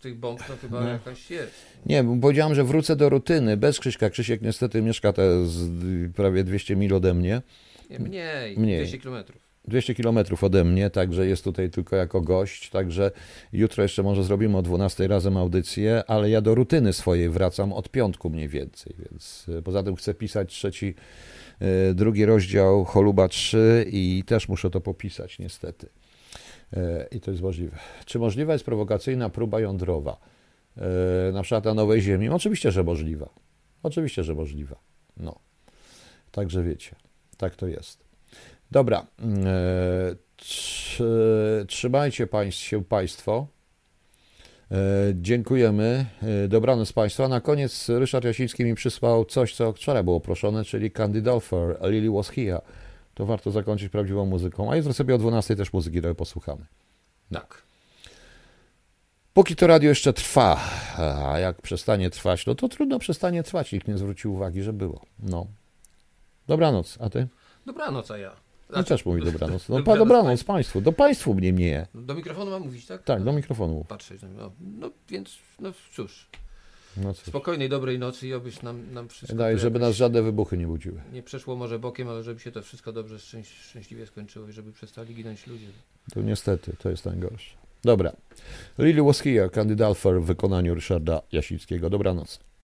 tych bomb to chyba no. jakaś jest. Nie, bo powiedziałem, że wrócę do rutyny, bez Krzyśka. Krzysiek niestety mieszka te z prawie 200 mil ode mnie. Nie, mniej, mniej. 200 kilometrów. 200 kilometrów ode mnie, także jest tutaj tylko jako gość, także jutro jeszcze może zrobimy o 12 razem audycję, ale ja do rutyny swojej wracam od piątku mniej więcej, więc e, poza tym chcę pisać trzeci drugi rozdział Choluba 3 i też muszę to popisać niestety. E, I to jest możliwe. Czy możliwa jest prowokacyjna próba jądrowa? E, na przykład na Nowej Ziemi? Oczywiście, że możliwa. Oczywiście, że możliwa. No. Także wiecie, tak to jest. Dobra. Trzymajcie się Państwo. E, dziękujemy. E, dobranoc Państwa. Na koniec Ryszard Jasiński mi przysłał coś, co wczoraj było proszone, czyli Candy Dolfer, Lily Was Here. To warto zakończyć prawdziwą muzyką. A jutro sobie o 12 też muzyki trochę posłuchamy. Tak. Póki to radio jeszcze trwa, a jak przestanie trwać, no to trudno przestanie trwać. Nikt nie zwrócił uwagi, że było. No. Dobranoc. A ty? Dobranoc, a ja. Znaczy, no też mówi dobranoc. No, dobranoc, dobranoc Państwu. Do Państwu mnie mnie. Do mikrofonu mam mówić, tak? Tak, do mikrofonu. Patrzę. No, no więc, no cóż. No Spokojnej, dobrej nocy i obyś nam, nam wszystko... Daj, żeby nas żadne wybuchy nie budziły. Nie przeszło może bokiem, ale żeby się to wszystko dobrze, szczęś, szczęśliwie skończyło i żeby przestali ginąć ludzie. To niestety, to jest najgorsze. Dobra. Lily was here, kandydat w wykonaniu Ryszarda Jasińskiego. Dobranoc.